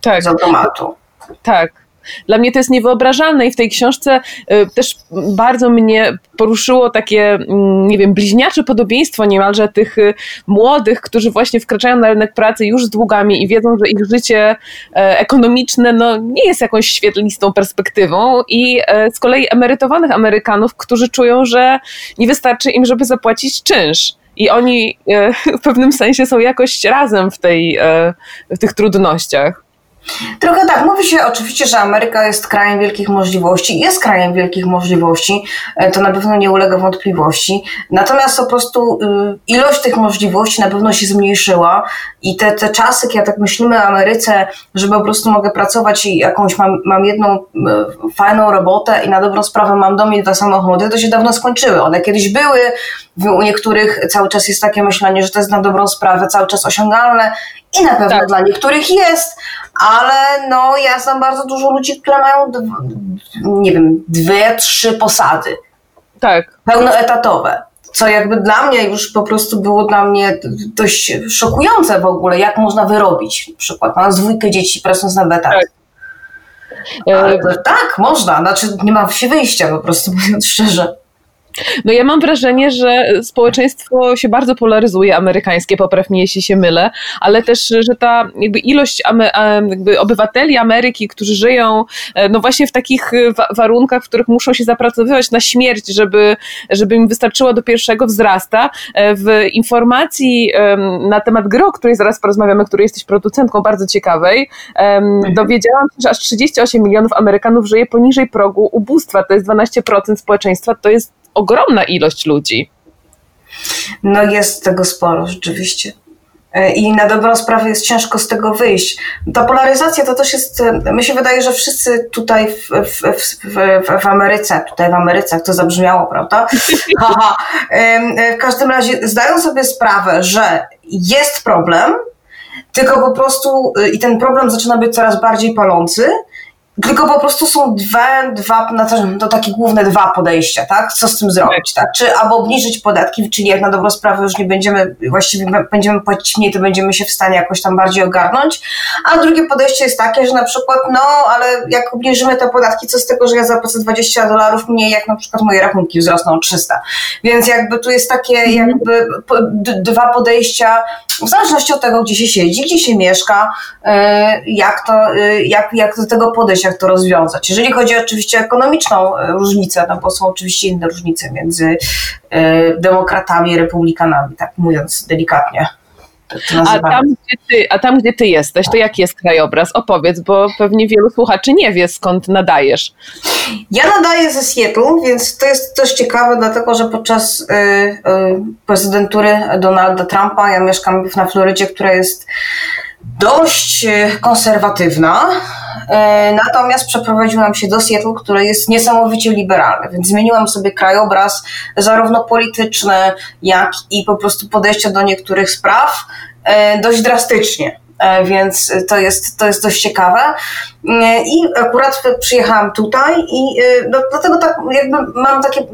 [SPEAKER 3] Tak. Z automatu.
[SPEAKER 1] Tak. Dla mnie to jest niewyobrażalne i w tej książce y, też bardzo mnie poruszyło takie, mm, nie wiem, bliźniacze podobieństwo niemalże tych y, młodych, którzy właśnie wkraczają na rynek pracy już z długami i wiedzą, że ich życie e, ekonomiczne no, nie jest jakąś świetlistą perspektywą i e, z kolei emerytowanych Amerykanów, którzy czują, że nie wystarczy im, żeby zapłacić czynsz. I oni e, w pewnym sensie są jakoś razem w, tej, w tych trudnościach.
[SPEAKER 3] Trochę tak. Mówi się oczywiście, że Ameryka jest krajem wielkich możliwości. Jest krajem wielkich możliwości. E, to na pewno nie ulega wątpliwości. Natomiast po prostu y, ilość tych możliwości na pewno się zmniejszyła i te, te czasy, kiedy tak myślimy o Ameryce, że po prostu mogę pracować i jakąś mam, mam jedną y, fajną robotę i na dobrą sprawę mam dom i dwa samochody, to się dawno skończyły. One kiedyś były, u niektórych cały czas jest takie myślenie, że to jest na dobrą sprawę cały czas osiągalne i na pewno tak. dla niektórych jest, ale no ja znam bardzo dużo ludzi, które mają, nie wiem, dwie, trzy posady.
[SPEAKER 1] Tak.
[SPEAKER 3] Pełnoetatowe. Co jakby dla mnie już po prostu było dla mnie dość szokujące w ogóle, jak można wyrobić. Na przykład mam dwójkę dzieci pracując na etat. Tak. Ale tak, można, znaczy nie ma się wyjścia po prostu, mówiąc szczerze.
[SPEAKER 1] No ja mam wrażenie, że społeczeństwo się bardzo polaryzuje amerykańskie, popraw mnie jeśli się mylę, ale też, że ta jakby ilość jakby obywateli Ameryki, którzy żyją e, no właśnie w takich warunkach, w których muszą się zapracowywać na śmierć, żeby, żeby im wystarczyło do pierwszego wzrasta. E, w informacji na temat gry, o której zaraz porozmawiamy, której jesteś producentką bardzo ciekawej, mhm. dowiedziałam się, że aż 38 milionów Amerykanów żyje poniżej progu ubóstwa, to jest 12% społeczeństwa, to jest ogromna ilość ludzi.
[SPEAKER 3] No jest tego sporo, rzeczywiście. E, I na dobrą sprawę jest ciężko z tego wyjść. Ta polaryzacja to też jest, e, mi się wydaje, że wszyscy tutaj w, w, w, w Ameryce, tutaj w Ameryce, to zabrzmiało, prawda? Haha. E, w każdym razie zdają sobie sprawę, że jest problem, tylko po prostu i ten problem zaczyna być coraz bardziej palący tylko po prostu są dwa, dwa no to, to takie główne dwa podejścia, tak? Co z tym zrobić, tak? Czy albo obniżyć podatki, czyli jak na dobrą sprawę już nie będziemy, właściwie będziemy płacić mniej, to będziemy się w stanie jakoś tam bardziej ogarnąć. A drugie podejście jest takie, że na przykład, no, ale jak obniżymy te podatki, co z tego, że ja zapłacę 20 dolarów mniej, jak na przykład moje rachunki wzrosną o 300. Więc jakby tu jest takie mhm. jakby dwa podejścia, w zależności od tego, gdzie się siedzi, gdzie się mieszka, y, jak to, y, jak, jak do tego podejść jak to rozwiązać. Jeżeli chodzi oczywiście o ekonomiczną e, różnicę, no bo są oczywiście inne różnice między e, demokratami i republikanami, tak mówiąc delikatnie.
[SPEAKER 1] A tam, gdzie ty, a tam, gdzie ty jesteś, to jaki jest krajobraz? Opowiedz, bo pewnie wielu słuchaczy nie wie, skąd nadajesz.
[SPEAKER 3] Ja nadaję ze Seattle, więc to jest też ciekawe, dlatego że podczas y, y, prezydentury Donalda Trumpa ja mieszkam na Florydzie, która jest dość konserwatywna. E, natomiast przeprowadziłam się do Seattle, które jest niesamowicie liberalne, więc zmieniłam sobie krajobraz zarówno polityczny, jak i po prostu podejście do niektórych spraw e, dość drastycznie e, więc to jest, to jest dość ciekawe. I akurat przyjechałam tutaj i no, dlatego tak jakby mam takie,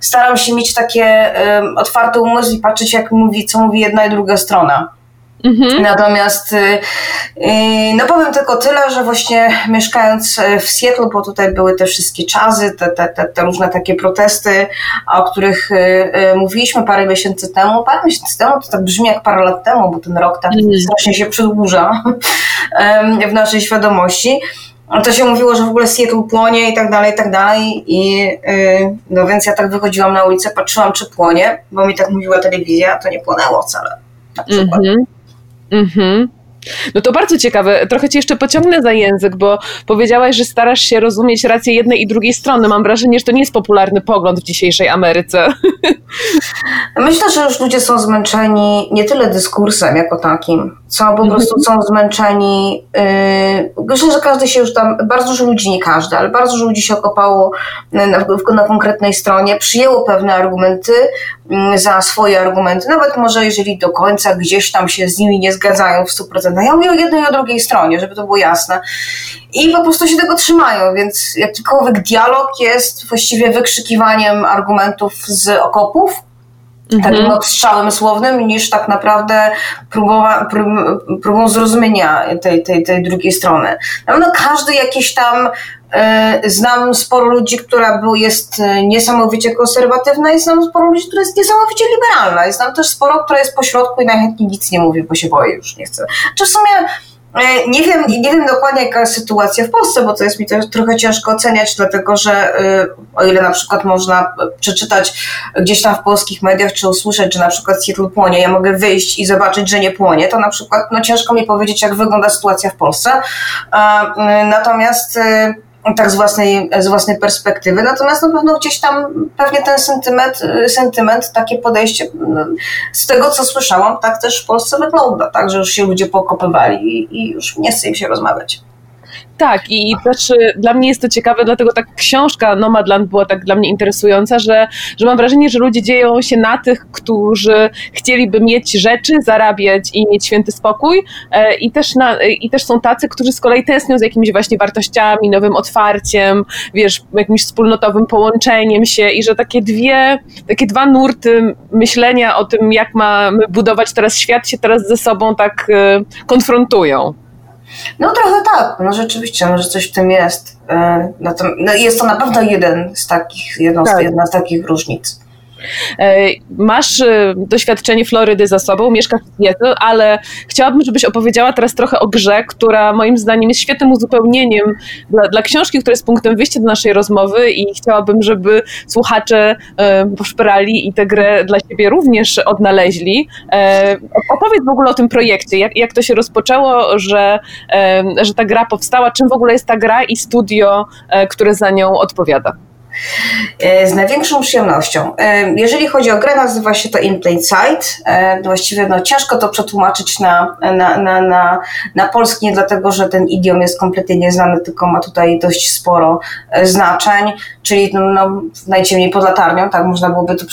[SPEAKER 3] staram się mieć takie otwarte umysł i patrzeć jak mówi, co mówi jedna i druga strona. Mhm. Natomiast y, y, no powiem tylko tyle, że właśnie mieszkając w Seattle, bo tutaj były te wszystkie czazy, te, te, te, te różne takie protesty, o których y, mówiliśmy parę miesięcy temu. Parę miesięcy temu to tak brzmi jak parę lat temu, bo ten rok tak mhm. strasznie się przedłuża w naszej świadomości to się mówiło, że w ogóle Seattle płonie i tak dalej, i tak dalej. I no więc ja tak wychodziłam na ulicę, patrzyłam, czy płonie, bo mi tak mówiła telewizja, to nie płonęło wcale. Na przykład. Mm -hmm.
[SPEAKER 1] No to bardzo ciekawe. Trochę cię jeszcze pociągnę za język, bo powiedziałaś, że starasz się rozumieć rację jednej i drugiej strony. Mam wrażenie, że to nie jest popularny pogląd w dzisiejszej Ameryce.
[SPEAKER 3] Myślę, że już ludzie są zmęczeni nie tyle dyskursem jako takim, co po mhm. prostu są zmęczeni. Yy, myślę, że każdy się już tam, bardzo dużo ludzi, nie każdy, ale bardzo dużo ludzi się okopało na, na, konkretnej stronie, przyjęło pewne argumenty yy, za swoje argumenty, nawet może jeżeli do końca gdzieś tam się z nimi nie zgadzają w 100%. Ja mówię o jednej i o drugiej stronie, żeby to było jasne. I po prostu się tego trzymają, więc jakikolwiek dialog jest właściwie wykrzykiwaniem argumentów z okopów, takim mhm. odstrzałem słownym, niż tak naprawdę próbowa, prób, próbą zrozumienia tej, tej, tej drugiej strony. Na pewno każdy jakiś tam Znam sporo ludzi, która jest e, niesamowicie konserwatywna i znam sporo ludzi, która jest niesamowicie liberalna. I znam też sporo, która jest pośrodku i najchętniej nic nie mówi, bo się boi już, nie chce. Czy w sumie E, nie wiem, nie wiem dokładnie, jaka jest sytuacja w Polsce, bo to jest mi też trochę ciężko oceniać, dlatego że o ile na przykład można przeczytać gdzieś tam w polskich mediach, czy usłyszeć, że na przykład Seattle płonie, ja mogę wyjść i zobaczyć, że nie płonie, to na przykład no, ciężko mi powiedzieć, jak wygląda sytuacja w Polsce. Natomiast tak z własnej, z własnej perspektywy. Natomiast na pewno gdzieś tam pewnie ten sentyment, sentyment takie podejście z tego, co słyszałam, tak też w Polsce wygląda, tak, że już się ludzie pokopywali i, i już nie chce im się rozmawiać.
[SPEAKER 1] Tak, i też y, dla mnie jest to ciekawe, dlatego ta książka Nomadland była tak dla mnie interesująca, że, że mam wrażenie, że ludzie dzieją się na tych, którzy chcieliby mieć rzeczy, zarabiać i mieć święty spokój e, i też, na, i też są tacy, którzy z kolei tęsknią z jakimiś właśnie wartościami, nowym otwarciem, wiesz, jakimś wspólnotowym połączeniem się i że takie dwie, takie dwa nurty myślenia o tym, jak mamy budować teraz świat, się teraz ze sobą tak e, konfrontują.
[SPEAKER 3] No trochę tak, no rzeczywiście, może coś w tym jest. E, no, to, no jest to na pewno jeden z takich, jedną tak. jedna z takich różnic.
[SPEAKER 1] E, masz e, doświadczenie Florydy za sobą, mieszkasz w Seattle, ale chciałabym, żebyś opowiedziała teraz trochę o grze, która moim zdaniem jest świetnym uzupełnieniem dla, dla książki, która jest punktem wyjścia do naszej rozmowy i chciałabym, żeby słuchacze e, poszperali i tę grę dla siebie również odnaleźli. Opowiedz w ogóle o tym projekcie, jak, jak to się rozpoczęło, że, że ta gra powstała, czym w ogóle jest ta gra i studio, które za nią odpowiada.
[SPEAKER 3] E, z największą przyjemnością. E, jeżeli chodzi o grę, nazywa się to In Plain Sight. E, właściwie no, ciężko to przetłumaczyć na, na, na, na, na polski, nie dlatego, że ten idiom jest kompletnie nieznany, tylko ma tutaj dość sporo znaczeń, czyli no, no, najciemniej pod latarnią, tak można byłoby to,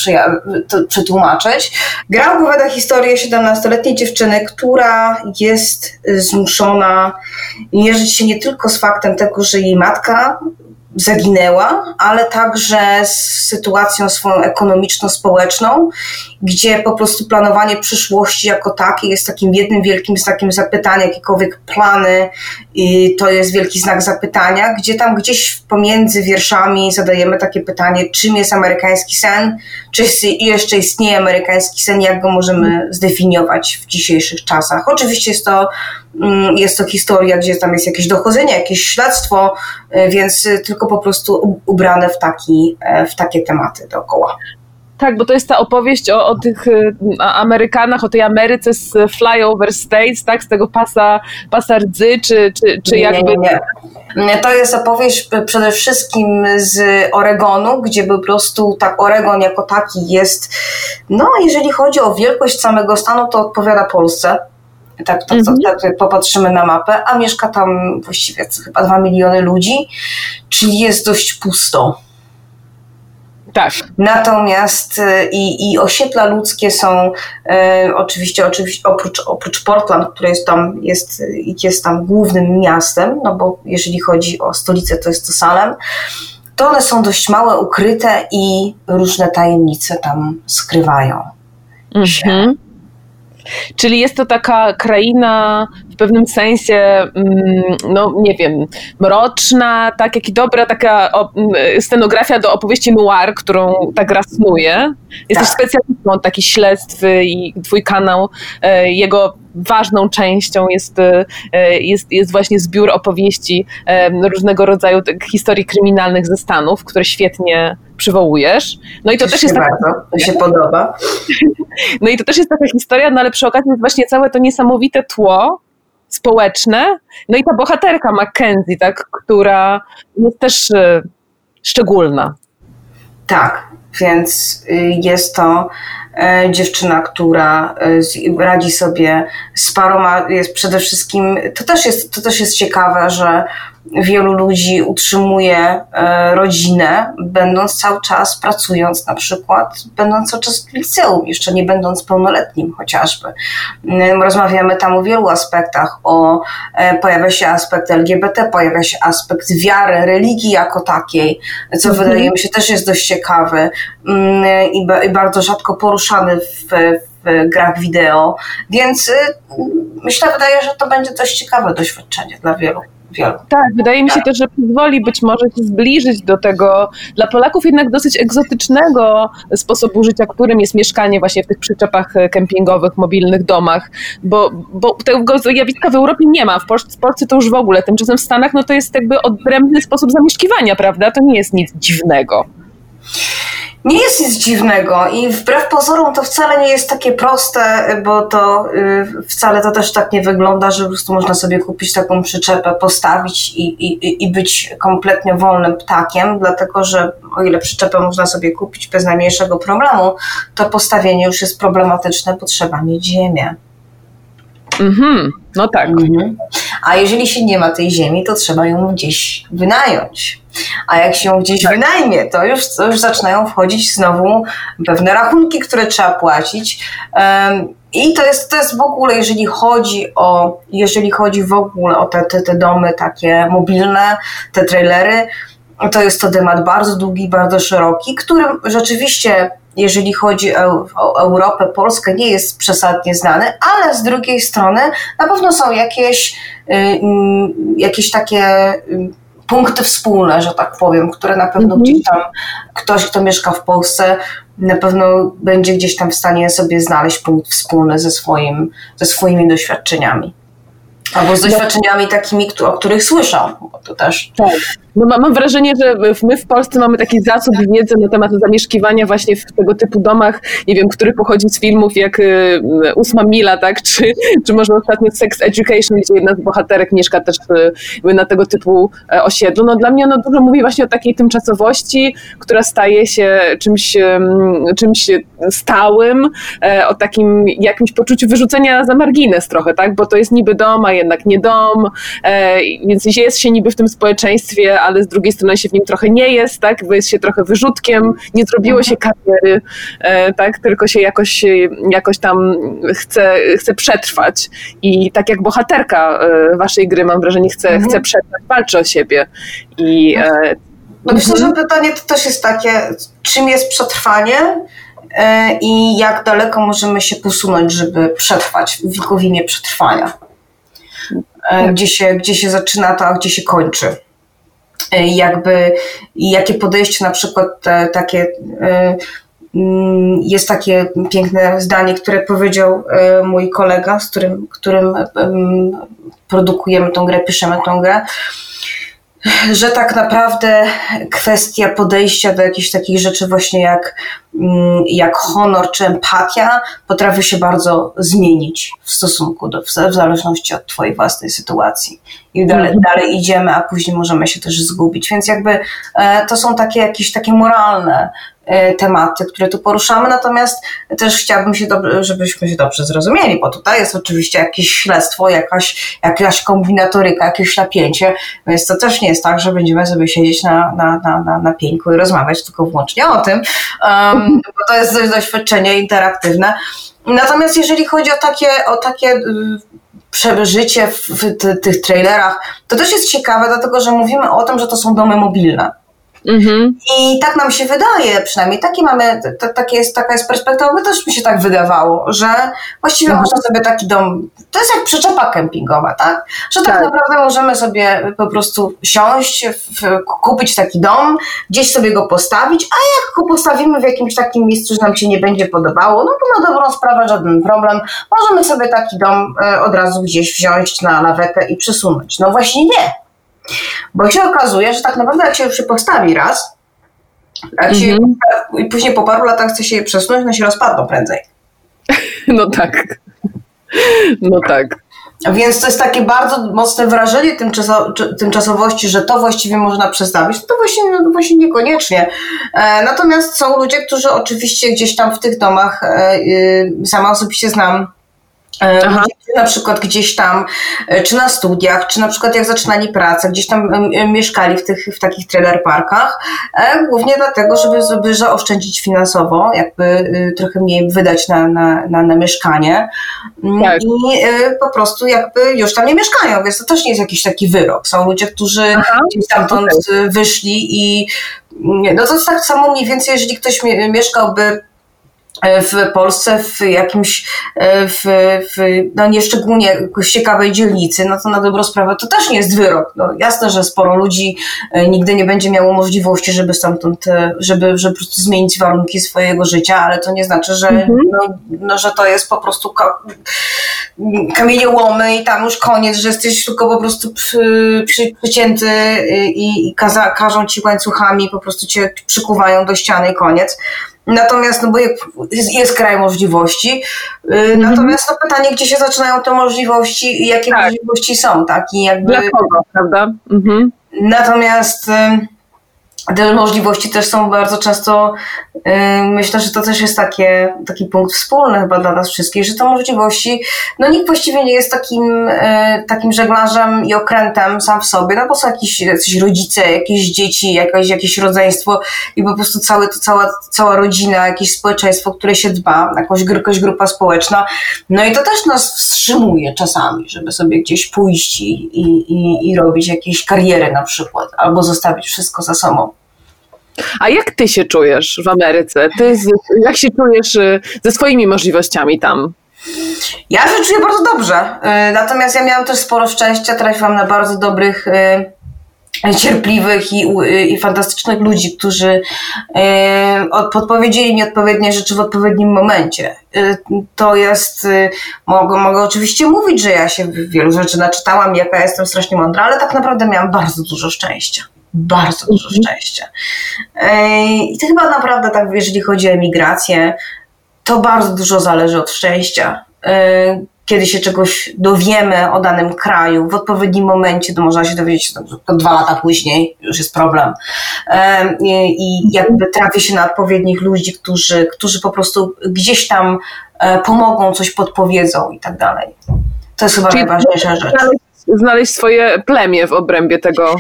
[SPEAKER 3] to przetłumaczyć. Gra opowiada historię 17-letniej dziewczyny, która jest zmuszona mierzyć się nie tylko z faktem tego, że jej matka zaginęła, ale także z sytuacją swoją ekonomiczno-społeczną, gdzie po prostu planowanie przyszłości jako takie jest takim jednym wielkim znakiem zapytania, jakiekolwiek plany, to jest wielki znak zapytania, gdzie tam gdzieś pomiędzy wierszami zadajemy takie pytanie, czym jest amerykański sen, czy jeszcze istnieje amerykański sen, jak go możemy zdefiniować w dzisiejszych czasach. Oczywiście jest to jest to historia, gdzie tam jest jakieś dochodzenie, jakieś śledztwo, e, więc tylko po prostu ubrane w, taki, e, w takie tematy dookoła.
[SPEAKER 1] Tak, bo to jest ta opowieść o, o tych y, Amerykanach, o tej Ameryce z Flyover States, tak, z tego pasa, pasa rdzy, czy, czy, czy jakby...
[SPEAKER 3] Nie, nie. To jest opowieść przede wszystkim z Oregonu, gdzie po prostu tak Oregon jako taki jest, no jeżeli chodzi o wielkość samego stanu, to odpowiada Polsce tak, tak, mhm. tak popatrzymy na mapę, a mieszka tam właściwie chyba 2 miliony ludzi, czyli jest dość pusto.
[SPEAKER 1] Tak.
[SPEAKER 3] Natomiast y, i, i osiedla ludzkie są e, oczywiście, oczywiście oprócz, oprócz Portland, które jest tam, jest, jest tam głównym miastem, no bo jeżeli chodzi o stolicę, to jest to Salem, to one są dość małe, ukryte i różne tajemnice tam skrywają się. Mhm.
[SPEAKER 1] Czyli jest to taka kraina w pewnym sensie, mm, no nie wiem, mroczna, tak jak i dobra taka scenografia do opowieści noir, którą ta gra snuje. Jesteś tak. specjalistą od takich śledztw i twój kanał, e, jego ważną częścią jest, e, jest, jest właśnie zbiór opowieści e, różnego rodzaju historii kryminalnych ze Stanów, które świetnie przywołujesz.
[SPEAKER 3] No i to, to też jest taka... Bardzo, to się podoba.
[SPEAKER 1] No i to też jest taka historia, no ale przy okazji jest właśnie całe to niesamowite tło społeczne, no i ta bohaterka Mackenzie, tak, która jest też y, szczególna.
[SPEAKER 3] Tak, więc y, jest to y, dziewczyna, która radzi sobie z paroma, jest przede wszystkim, to też jest, to też jest ciekawe, że wielu ludzi utrzymuje e, rodzinę, będąc cały czas pracując, na przykład, będąc cały czas w liceum, jeszcze nie będąc pełnoletnim chociażby. Mm, rozmawiamy tam o wielu aspektach, o, e, pojawia się aspekt LGBT, pojawia się aspekt wiary, religii jako takiej, co mhm. wydaje mi się też jest dość ciekawy mm, i, i bardzo rzadko poruszany w, w grach wideo, więc y, myślę, wydaje, że to będzie dość ciekawe doświadczenie dla wielu.
[SPEAKER 1] Tak, wydaje mi się też, że pozwoli być może się zbliżyć do tego dla Polaków jednak dosyć egzotycznego sposobu życia, którym jest mieszkanie właśnie w tych przyczepach kempingowych, mobilnych domach, bo, bo tego zjawiska w Europie nie ma, w Polsce, w Polsce to już w ogóle, tymczasem w Stanach no to jest jakby odrębny sposób zamieszkiwania, prawda? To nie jest nic dziwnego
[SPEAKER 3] nie jest nic dziwnego i wbrew pozorom to wcale nie jest takie proste, bo to y, wcale to też tak nie wygląda, że po prostu można sobie kupić taką przyczepę, postawić i, i, i być kompletnie wolnym ptakiem, dlatego że o ile przyczepę można sobie kupić bez najmniejszego problemu, to postawienie już jest problematyczne, bo trzeba mieć ziemię.
[SPEAKER 1] Mhm, no tak. Mhm.
[SPEAKER 3] A jeżeli się nie ma tej ziemi, to trzeba ją gdzieś wynająć. A jak się gdzieś tak. wynajmie, to już, to już zaczynają wchodzić znowu pewne rachunki, które trzeba płacić. Um, i to jest, to jest w ogóle, jeżeli chodzi o, jeżeli chodzi w ogóle o te, te, te domy takie mobilne, te trailery, to jest to temat bardzo długi, bardzo szeroki, którym rzeczywiście jeżeli chodzi o, o, Europę, Polskę nie jest przesadnie znany, ale z drugiej strony na pewno są jakieś, y, y, jakieś takie y, punkty wspólne, że tak powiem, które na pewno mhm. gdzieś tam ktoś, kto mieszka w Polsce, na pewno będzie gdzieś tam w stanie sobie znaleźć punkt wspólny ze, swoim, ze swoimi doświadczeniami. Albo z doświadczeniami takimi, o których słyszał. Bo to też.
[SPEAKER 1] Tak. No, mam wrażenie, że my w Polsce mamy taki zasób wiedzy na temat zamieszkiwania właśnie w tego typu domach, nie wiem, który pochodzi z filmów jak y, Ósma Mila, tak, czy, czy może ostatnio Sex Education, gdzie jedna z bohaterek mieszka też y, na tego typu e, osiedlu. No dla mnie ono dużo mówi właśnie o takiej tymczasowości, która staje się czymś, czymś stałym, e, o takim jakimś poczuciu wyrzucenia za margines trochę, tak, bo to jest niby dom, a jednak nie dom, e, więc jest się niby w tym społeczeństwie, ale z drugiej strony się w nim trochę nie jest, tak, bo jest się trochę wyrzutkiem, nie zrobiło się kariery, e, tak, tylko się jakoś, jakoś tam chce, chce przetrwać. I tak jak bohaterka e, waszej gry, mam wrażenie, chce, mhm. chce przetrwać, walczy o siebie. I
[SPEAKER 3] no myślę, że pytanie to też jest takie, czym jest przetrwanie i jak daleko możemy się posunąć, żeby przetrwać w imię przetrwania. Gdzie się, gdzie się zaczyna to, a gdzie się kończy. E, jakby jakie podejście na przykład takie e, mm, jest takie piękne zdanie, które powiedział e, mój kolega, z którym, którym produkujemy tą grę, piszemy tą grę, że tak naprawdę kwestia podejścia do jakichś takich rzeczy właśnie jak, mm, jak honor czy empatia potrafi się bardzo zmienić w stosunku do, w zależności od twojej własnej sytuacji. I dalej, mhm. dalej idziemy, a później możemy się też zgubić. Więc jakby e, to są takie jakieś takie moralne tematy, które tu poruszamy, natomiast też chciałabym się, dobrze, żebyśmy się dobrze zrozumieli, bo tutaj jest oczywiście jakieś śledztwo, jakaś, jakaś kombinatoryka, jakieś napięcie, więc to też nie jest tak, że będziemy sobie siedzieć na, na, na, na, na pieńku i rozmawiać tylko wyłącznie o tym, um, bo to jest dość doświadczenie interaktywne. Natomiast jeżeli chodzi o takie, o takie y, przeżycie w, w tych trailerach, to też jest ciekawe, dlatego że mówimy o tym, że to są domy mobilne. Mhm. I tak nam się wydaje, przynajmniej takie mamy, to, takie jest, taka jest perspektywa, my też mi się tak wydawało, że właściwie mhm. można sobie taki dom, to jest jak przyczepa kempingowa, tak? Że tak, tak naprawdę możemy sobie po prostu siąść, w, kupić taki dom, gdzieś sobie go postawić, a jak go postawimy w jakimś takim miejscu, że nam się nie będzie podobało, no to na dobrą sprawę żaden problem, możemy sobie taki dom e, od razu gdzieś wziąć na lawetę i przesunąć. No właśnie nie. Bo się okazuje, że tak naprawdę jak się już się postawi raz, jak się, mhm. i później po paru latach chce się je przesunąć, no się rozpadną prędzej.
[SPEAKER 1] No tak. No tak.
[SPEAKER 3] Więc to jest takie bardzo mocne wrażenie tymczaso tymczasowości, że to właściwie można przestawić. No to właśnie, no właśnie niekoniecznie. E, natomiast są ludzie, którzy oczywiście gdzieś tam w tych domach, e, e, sama osobiście znam Aha. na przykład gdzieś tam, e, czy na studiach, czy na przykład jak zaczynali pracę, gdzieś tam mieszkali w, tych, w takich trailer parkach, e, głównie dlatego, żeby, żeby zaoszczędzić finansowo, jakby y, trochę mniej wydać na, na, na, na mieszkanie mm, tak. i po prostu jakby już tam nie mieszkają, więc to też nie jest jakiś taki wyrok. Są ludzie, którzy Aha. gdzieś stamtąd okay. wyszli i no to jest tak samo mniej więcej, jeżeli ktoś mieszkałby E, w Polsce w jakimś, e, w, w no nieszczególnie ciekawej dzielnicy, no to na dobrą sprawę to też nie jest wyrok. No jasne, że sporo ludzi e, nigdy nie będzie miało możliwości, żeby stamtąd, żeby, żeby po prostu zmienić warunki swojego życia, ale to nie znaczy, że, mhm. no, no, że to jest po prostu kamieniołomy i tam już koniec, że jesteś tylko po prostu przy, przy, przycięty i, i kaza, ci łańcuchami, po prostu cię przykuwają do ściany i koniec. Natomiast, no bo jest, jest kraj możliwości. Mm-hmm. Natomiast no pytanie, gdzie się zaczynają te możliwości i jakie tak. możliwości są, tak? I jakby.
[SPEAKER 1] Dla kogo, prawda? Mhm.
[SPEAKER 3] Natomiast. Y- te możliwości też są bardzo często, myślę, że to też jest takie, taki punkt wspólny chyba dla nas wszystkich, że te możliwości, no nikt właściwie nie jest takim, y, takim żeglarzem i okrętem sam w sobie, no bo są jakieś, jakieś rodzice, jakieś dzieci, jakieś, jakieś rodzeństwo i po prostu całe, to cała, cała rodzina, jakieś społeczeństwo, które się dba, jakąś, jakaś grupa społeczna. No i to też nas wstrzymuje czasami, żeby sobie gdzieś pójść i, i, i robić jakieś kariery na przykład, albo zostawić wszystko za sobą.
[SPEAKER 1] A jak ty się czujesz w Ameryce? Ty, jak się czujesz y, ze swoimi możliwościami tam?
[SPEAKER 3] Ja się czuję bardzo dobrze. Y, natomiast ja miałam też sporo szczęścia, trafiłam na bardzo dobrych y, cierpliwych i, i fantastycznych ludzi, którzy podpowiedzieli mi odpowiednie rzeczy w odpowiednim momencie. To jest, mogę, mogę oczywiście mówić, że ja się wielu rzeczy naczytałam, jaka jestem strasznie mądra, ale tak naprawdę miałam bardzo dużo szczęścia bardzo dużo mhm. szczęścia. I to chyba naprawdę tak, jeżeli chodzi o emigrację, to bardzo dużo zależy od szczęścia. Kiedy się czegoś dowiemy o danym kraju w odpowiednim momencie, to można się dowiedzieć to dwa lata później, już jest problem. I jakby trafi się na odpowiednich ludzi, którzy, którzy po prostu gdzieś tam e, pomogą, coś podpowiedzą i tak dalej. To jest chyba Czyli najważniejsza rzecz.
[SPEAKER 1] Znaleźć swoje plemię w obrębie tego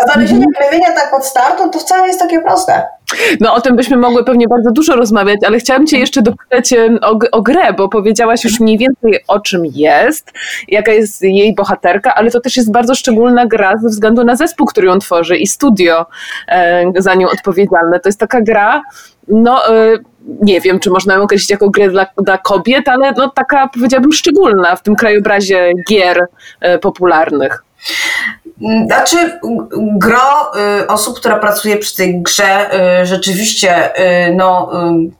[SPEAKER 3] a znalezienie plemienia tak od startu to wcale jest takie proste.
[SPEAKER 1] No o tym byśmy mogły pewnie bardzo dużo rozmawiać, ale chciałam Cię jeszcze dopytać o, o grę, bo powiedziałaś już mniej więcej o czym jest, jaka jest jej bohaterka, ale to też jest bardzo szczególna gra ze względu na zespół, który ją tworzy i studio e, za nią odpowiedzialne. To jest taka gra, no e, nie wiem, czy można ją określić jako grę dla, dla kobiet, ale no taka powiedziałabym szczególna w tym krajobrazie gier e, popularnych.
[SPEAKER 3] Znaczy, gro y, osób, która pracuje przy tej grze, y, rzeczywiście y, no,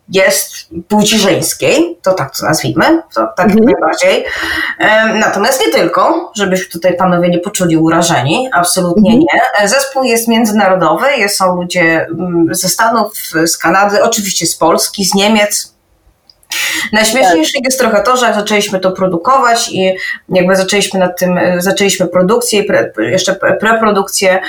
[SPEAKER 3] jest płci żeńskiej, to tak to nazwijmy, to tak mhm. najbardziej. Natomiast nie tylko, żebyśmy tutaj panowie nie poczuli urażeni, absolutnie mhm. nie. Zespół jest międzynarodowy, są ludzie mm, ze Stanów, z Kanady, oczywiście z Polski, z Niemiec, Najśmieszniejsze tak. jest trochę to, że zaczęliśmy to produkować i jakby zaczęliśmy nad tym, zaczęliśmy produkcję, pre, jeszcze preprodukcję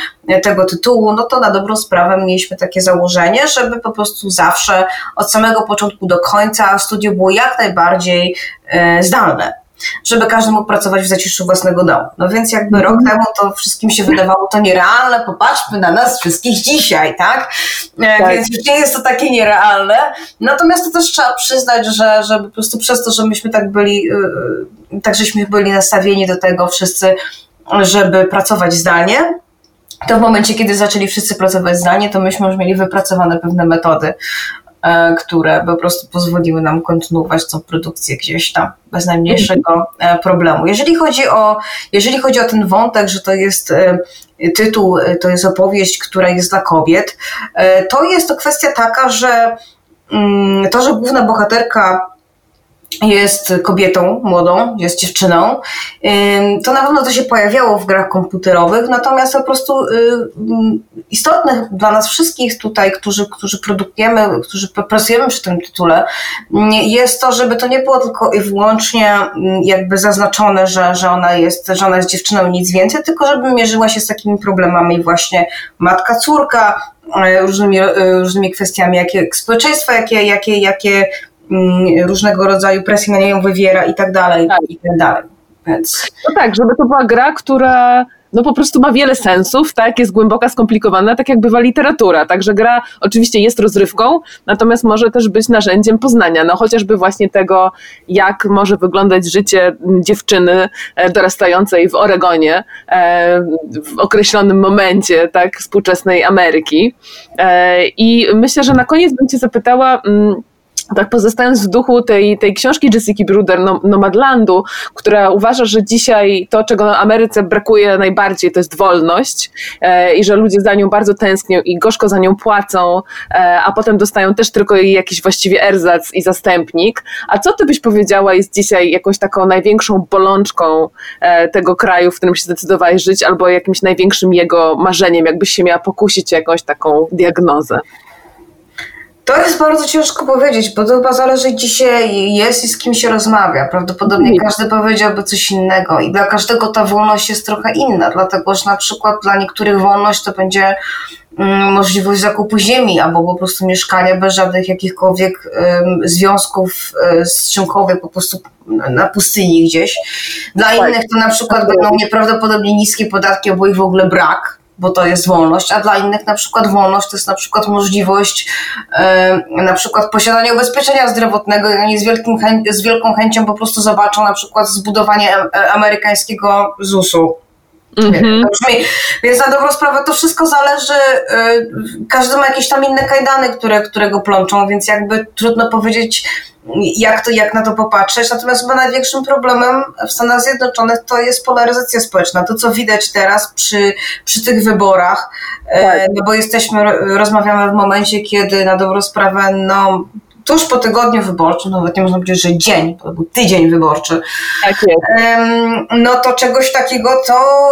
[SPEAKER 3] tego tytułu, no to na dobrą sprawę mieliśmy takie założenie, żeby po prostu zawsze od samego początku do końca studio było jak najbardziej e, zdalne żeby każdy mógł pracować w zaciszu własnego domu. No więc jakby rok mhm. temu to wszystkim się wydawało to nierealne, popatrzmy na nas wszystkich dzisiaj, tak? E, tak. Więc już nie jest to takie nierealne. Natomiast to też trzeba przyznać, że, że po prostu przez to, że myśmy tak byli, y, y, tak żeśmy byli nastawieni do tego wszyscy, żeby pracować zdalnie, to w momencie, kiedy zaczęli wszyscy pracować zdalnie, to myśmy już mieli wypracowane pewne metody, które po prostu pozwoliły nam kontynuować tą produkcję gdzieś tam bez najmniejszego e, problemu. Jeżeli chodzi o, jeżeli chodzi o ten wątek, że to jest e, tytuł, to jest opowieść, która jest dla kobiet, to jest to kwestia taka, że mm, to, że główna bohaterka jest kobietą młodą, jest dziewczyną. To na pewno to się pojawiało w grach komputerowych, natomiast po prostu istotne dla nas wszystkich tutaj, którzy, którzy produkujemy, którzy pracujemy przy tym tytule, jest to, żeby to nie było tylko i wyłącznie jakby zaznaczone, że, że, ona jest, że ona jest dziewczyną i nic więcej, tylko żeby mierzyła się z takimi problemami właśnie matka, córka, y, różnymi, y, różnymi kwestiami, jakie społeczeństwa, jakie, jakie, jakie różnego rodzaju presji na nią wywiera i tak dalej, tak. i tak dalej. Więc...
[SPEAKER 1] No tak, żeby to była gra, która no po prostu ma wiele sensów, tak, jest głęboka, skomplikowana, tak jak bywa literatura, także gra oczywiście jest rozrywką, natomiast może też być narzędziem poznania, no chociażby właśnie tego, jak może wyglądać życie dziewczyny e, dorastającej w Oregonie e, w określonym momencie, tak, współczesnej Ameryki. E, I myślę, że na koniec bym cię zapytała, mm, tak pozostając w duchu tej, tej książki Jessica Bruder, Nomadlandu, która uważa, że dzisiaj to, czego Ameryce brakuje najbardziej, to jest wolność e, i że ludzie za nią bardzo tęsknią i gorzko za nią płacą, e, a potem dostają też tylko jakiś właściwie erzac i zastępnik. A co ty byś powiedziała jest dzisiaj jakąś taką największą bolączką e, tego kraju, w którym się zdecydowałeś żyć, albo jakimś największym jego marzeniem, jakbyś się miała pokusić jakąś taką diagnozę?
[SPEAKER 3] To jest bardzo ciężko powiedzieć, bo to chyba zależy, gdzie się jest i z kim się rozmawia. Prawdopodobnie mhm. każdy powiedziałby coś innego i dla każdego ta wolność jest trochę inna, dlatego że na przykład dla niektórych wolność to będzie mm, możliwość zakupu ziemi albo po prostu mieszkania bez żadnych jakichkolwiek um, związków um, z czymkolwiek po prostu na pustyni gdzieś. Dla tak. innych to na przykład będą nieprawdopodobnie niskie podatki albo ich w ogóle brak bo to jest wolność, a dla innych na przykład wolność to jest na przykład możliwość e, na przykład posiadania ubezpieczenia zdrowotnego i oni z, wielkim z wielką chęcią po prostu zobaczą na przykład zbudowanie e, amerykańskiego ZUS-u. Mm-hmm. Więc na dobrą sprawę to wszystko zależy, e, każdy ma jakieś tam inne kajdany, które, które go plączą, więc jakby trudno powiedzieć, jak, to, jak na to popatrzeć. Natomiast chyba największym problemem w Stanach Zjednoczonych to jest polaryzacja społeczna. To, co widać teraz przy, przy tych wyborach, e, tak. no bo jesteśmy, rozmawiamy w momencie, kiedy na dobrą sprawę, no, tuż po tygodniu wyborczym, no nawet nie można powiedzieć, że dzień, to był tydzień wyborczy, tak no to czegoś takiego to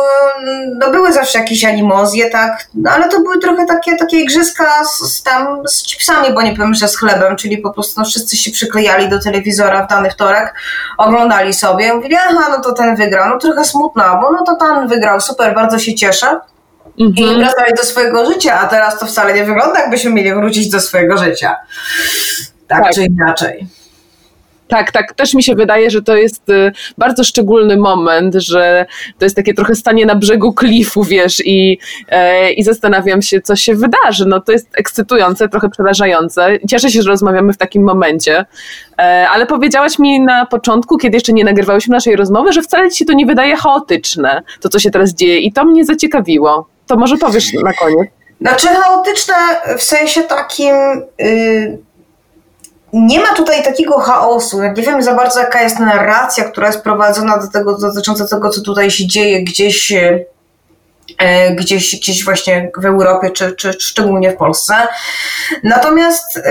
[SPEAKER 3] no były zawsze jakieś animozje, tak, no ale to były trochę takie, takie igrzyska z, z tam z chipsami, bo nie powiem, że z chlebem, czyli po prostu no, wszyscy się przyklejali do telewizora w dany wtorek, oglądali sobie, mówili, aha, no to ten wygrał, no trochę smutno, bo no to ten wygrał, super, bardzo się cieszę. Mhm. I wracali do swojego życia, a teraz to wcale nie wygląda, jakbyśmy mieli wrócić do swojego życia tak, tak. czy inaczej.
[SPEAKER 1] Tak, tak, też mi się wydaje, że to jest y, bardzo szczególny moment, że to jest takie trochę stanie na brzegu klifu, wiesz, i, e, i zastanawiam się, co się wydarzy. No to jest ekscytujące, trochę przerażające. Cieszę się, że rozmawiamy w takim momencie, e, ale powiedziałaś mi na początku, kiedy jeszcze nie nagrywałyśmy naszej rozmowy, że wcale ci się to nie wydaje chaotyczne, to co się teraz dzieje i to mnie zaciekawiło. To może powiesz na koniec.
[SPEAKER 3] Znaczy chaotyczne w sensie takim... Yy nie ma tutaj takiego chaosu. nie wiem za bardzo, jaka jest narracja, która jest prowadzona do tego, dotycząca tego, co tutaj się dzieje gdzieś, e, gdzieś, gdzieś właśnie w Europie, czy, czy szczególnie w Polsce. Natomiast e,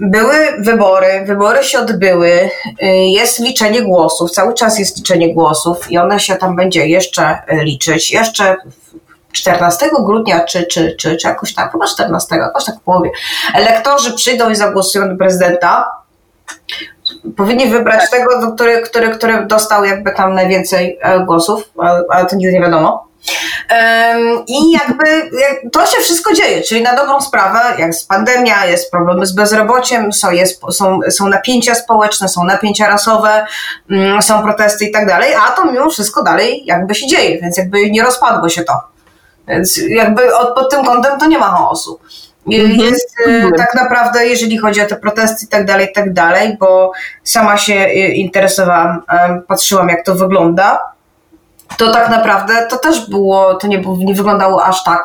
[SPEAKER 3] były wybory, wybory się odbyły, e, jest liczenie głosów, cały czas jest liczenie głosów i one się tam będzie jeszcze liczyć. Jeszcze 14 grudnia, czy, czy, czy, czy jakoś tak, chyba 14, jakoś tak w połowie, elektorzy przyjdą i zagłosują na prezydenta, powinni wybrać tak. tego, który, który, który dostał jakby tam najwięcej e, głosów, ale to nigdy nie wiadomo. I jakby to się wszystko dzieje, czyli na dobrą sprawę, jak jest pandemia, jest problemy z bezrobociem, są, jest, są, są napięcia społeczne, są napięcia rasowe, mm, są protesty i tak dalej, a to mimo wszystko dalej jakby się dzieje, więc jakby nie rozpadło się to. Więc jakby od, pod tym kątem to nie ma chaosu. Mhm. Jest mm tak naprawdę, jeżeli chodzi o te protesty i tak dalej, i tak dalej, bo sama się e, interesowałam, e, patrzyłam jak to wygląda, to tak naprawdę to też było, to nie, nie wyglądało aż tak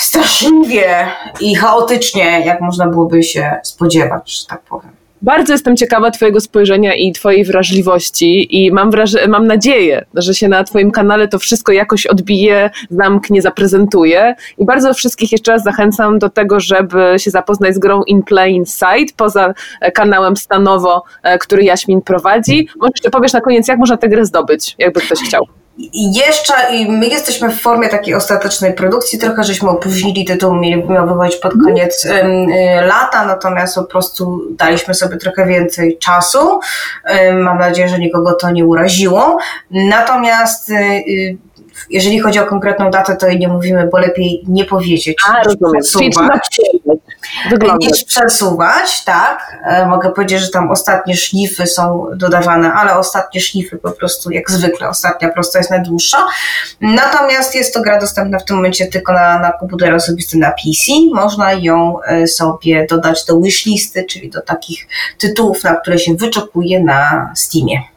[SPEAKER 3] straszliwie i chaotycznie, jak można byłoby się spodziewać, że tak powiem.
[SPEAKER 1] Bardzo jestem ciekawa Twojego spojrzenia i Twojej wrażliwości i mam, wraż- mam nadzieję, że się na Twoim kanale to wszystko jakoś odbije, zamknie, zaprezentuje i bardzo wszystkich jeszcze raz zachęcam do tego, żeby się zapoznać z grą In Plain Sight poza e, kanałem Stanowo, e, który Jaśmin prowadzi. Może jeszcze powiesz na koniec, jak można tę grę zdobyć, jakby ktoś chciał.
[SPEAKER 3] Jeszcze i my jesteśmy w formie takiej ostatecznej produkcji, trochę żeśmy opóźnili tytuł, miał wychodzić pod mhm. koniec y, lata, natomiast po prostu daliśmy sobie trochę więcej czasu. mam nadzieję, że nikogo to nie uraziło. Natomiast y, y, jeżeli chodzi o konkretną datę, to jej nie mówimy, bo lepiej nie powiedzieć.
[SPEAKER 1] A, rozumiem.
[SPEAKER 3] Niż przesuwać, tak. E, mogę powiedzieć, że tam ostatnie szlify są dodawane, ale ostatnie szlify po prostu jak zwykle, ostatnia prosta jest najdłuższa. Natomiast jest to gra dostępna w tym momencie tylko na, na komputer osobisty na PC. Można ją e, sobie dodać do wishlisty, czyli do takich tytułów, na które się wyczekuje na Steamie.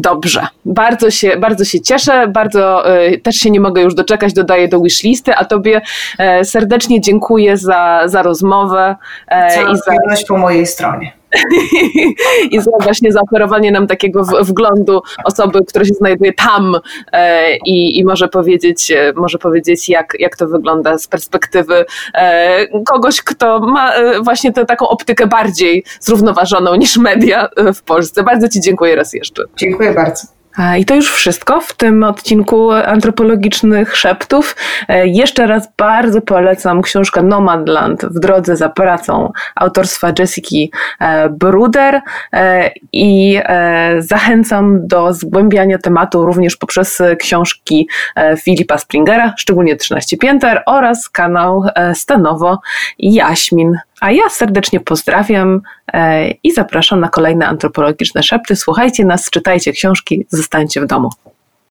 [SPEAKER 1] Dobrze, bardzo się, bardzo się cieszę, bardzo y, też się nie mogę już doczekać, dodaję do wishlisty, a Tobie e, serdecznie dziękuję za, za rozmowę.
[SPEAKER 3] E, i za po mojej stronie.
[SPEAKER 1] I właśnie zaoferowanie nam takiego wglądu osoby, która się znajduje tam e, i, i może powiedzieć, e, może powiedzieć jak, jak to wygląda z perspektywy e, kogoś, kto ma właśnie tę taką optykę bardziej zrównoważoną niż media w Polsce. Bardzo Ci dziękuję raz jeszcze.
[SPEAKER 3] Dziękuję bardzo.
[SPEAKER 1] I to już wszystko w tym odcinku antropologicznych szeptów. E, jeszcze raz bardzo polecam książkę Nomadland w drodze za pracą autorstwa Jessica e, Bruder e, i zachęcam do zgłębiania tematu również poprzez książki Filipa Springera, szczególnie 13 pięter oraz kanał Stanowo Jaśmin. A ja serdecznie pozdrawiam i zapraszam na kolejne antropologiczne szepty. Słuchajcie nas, czytajcie książki, zostańcie w domu.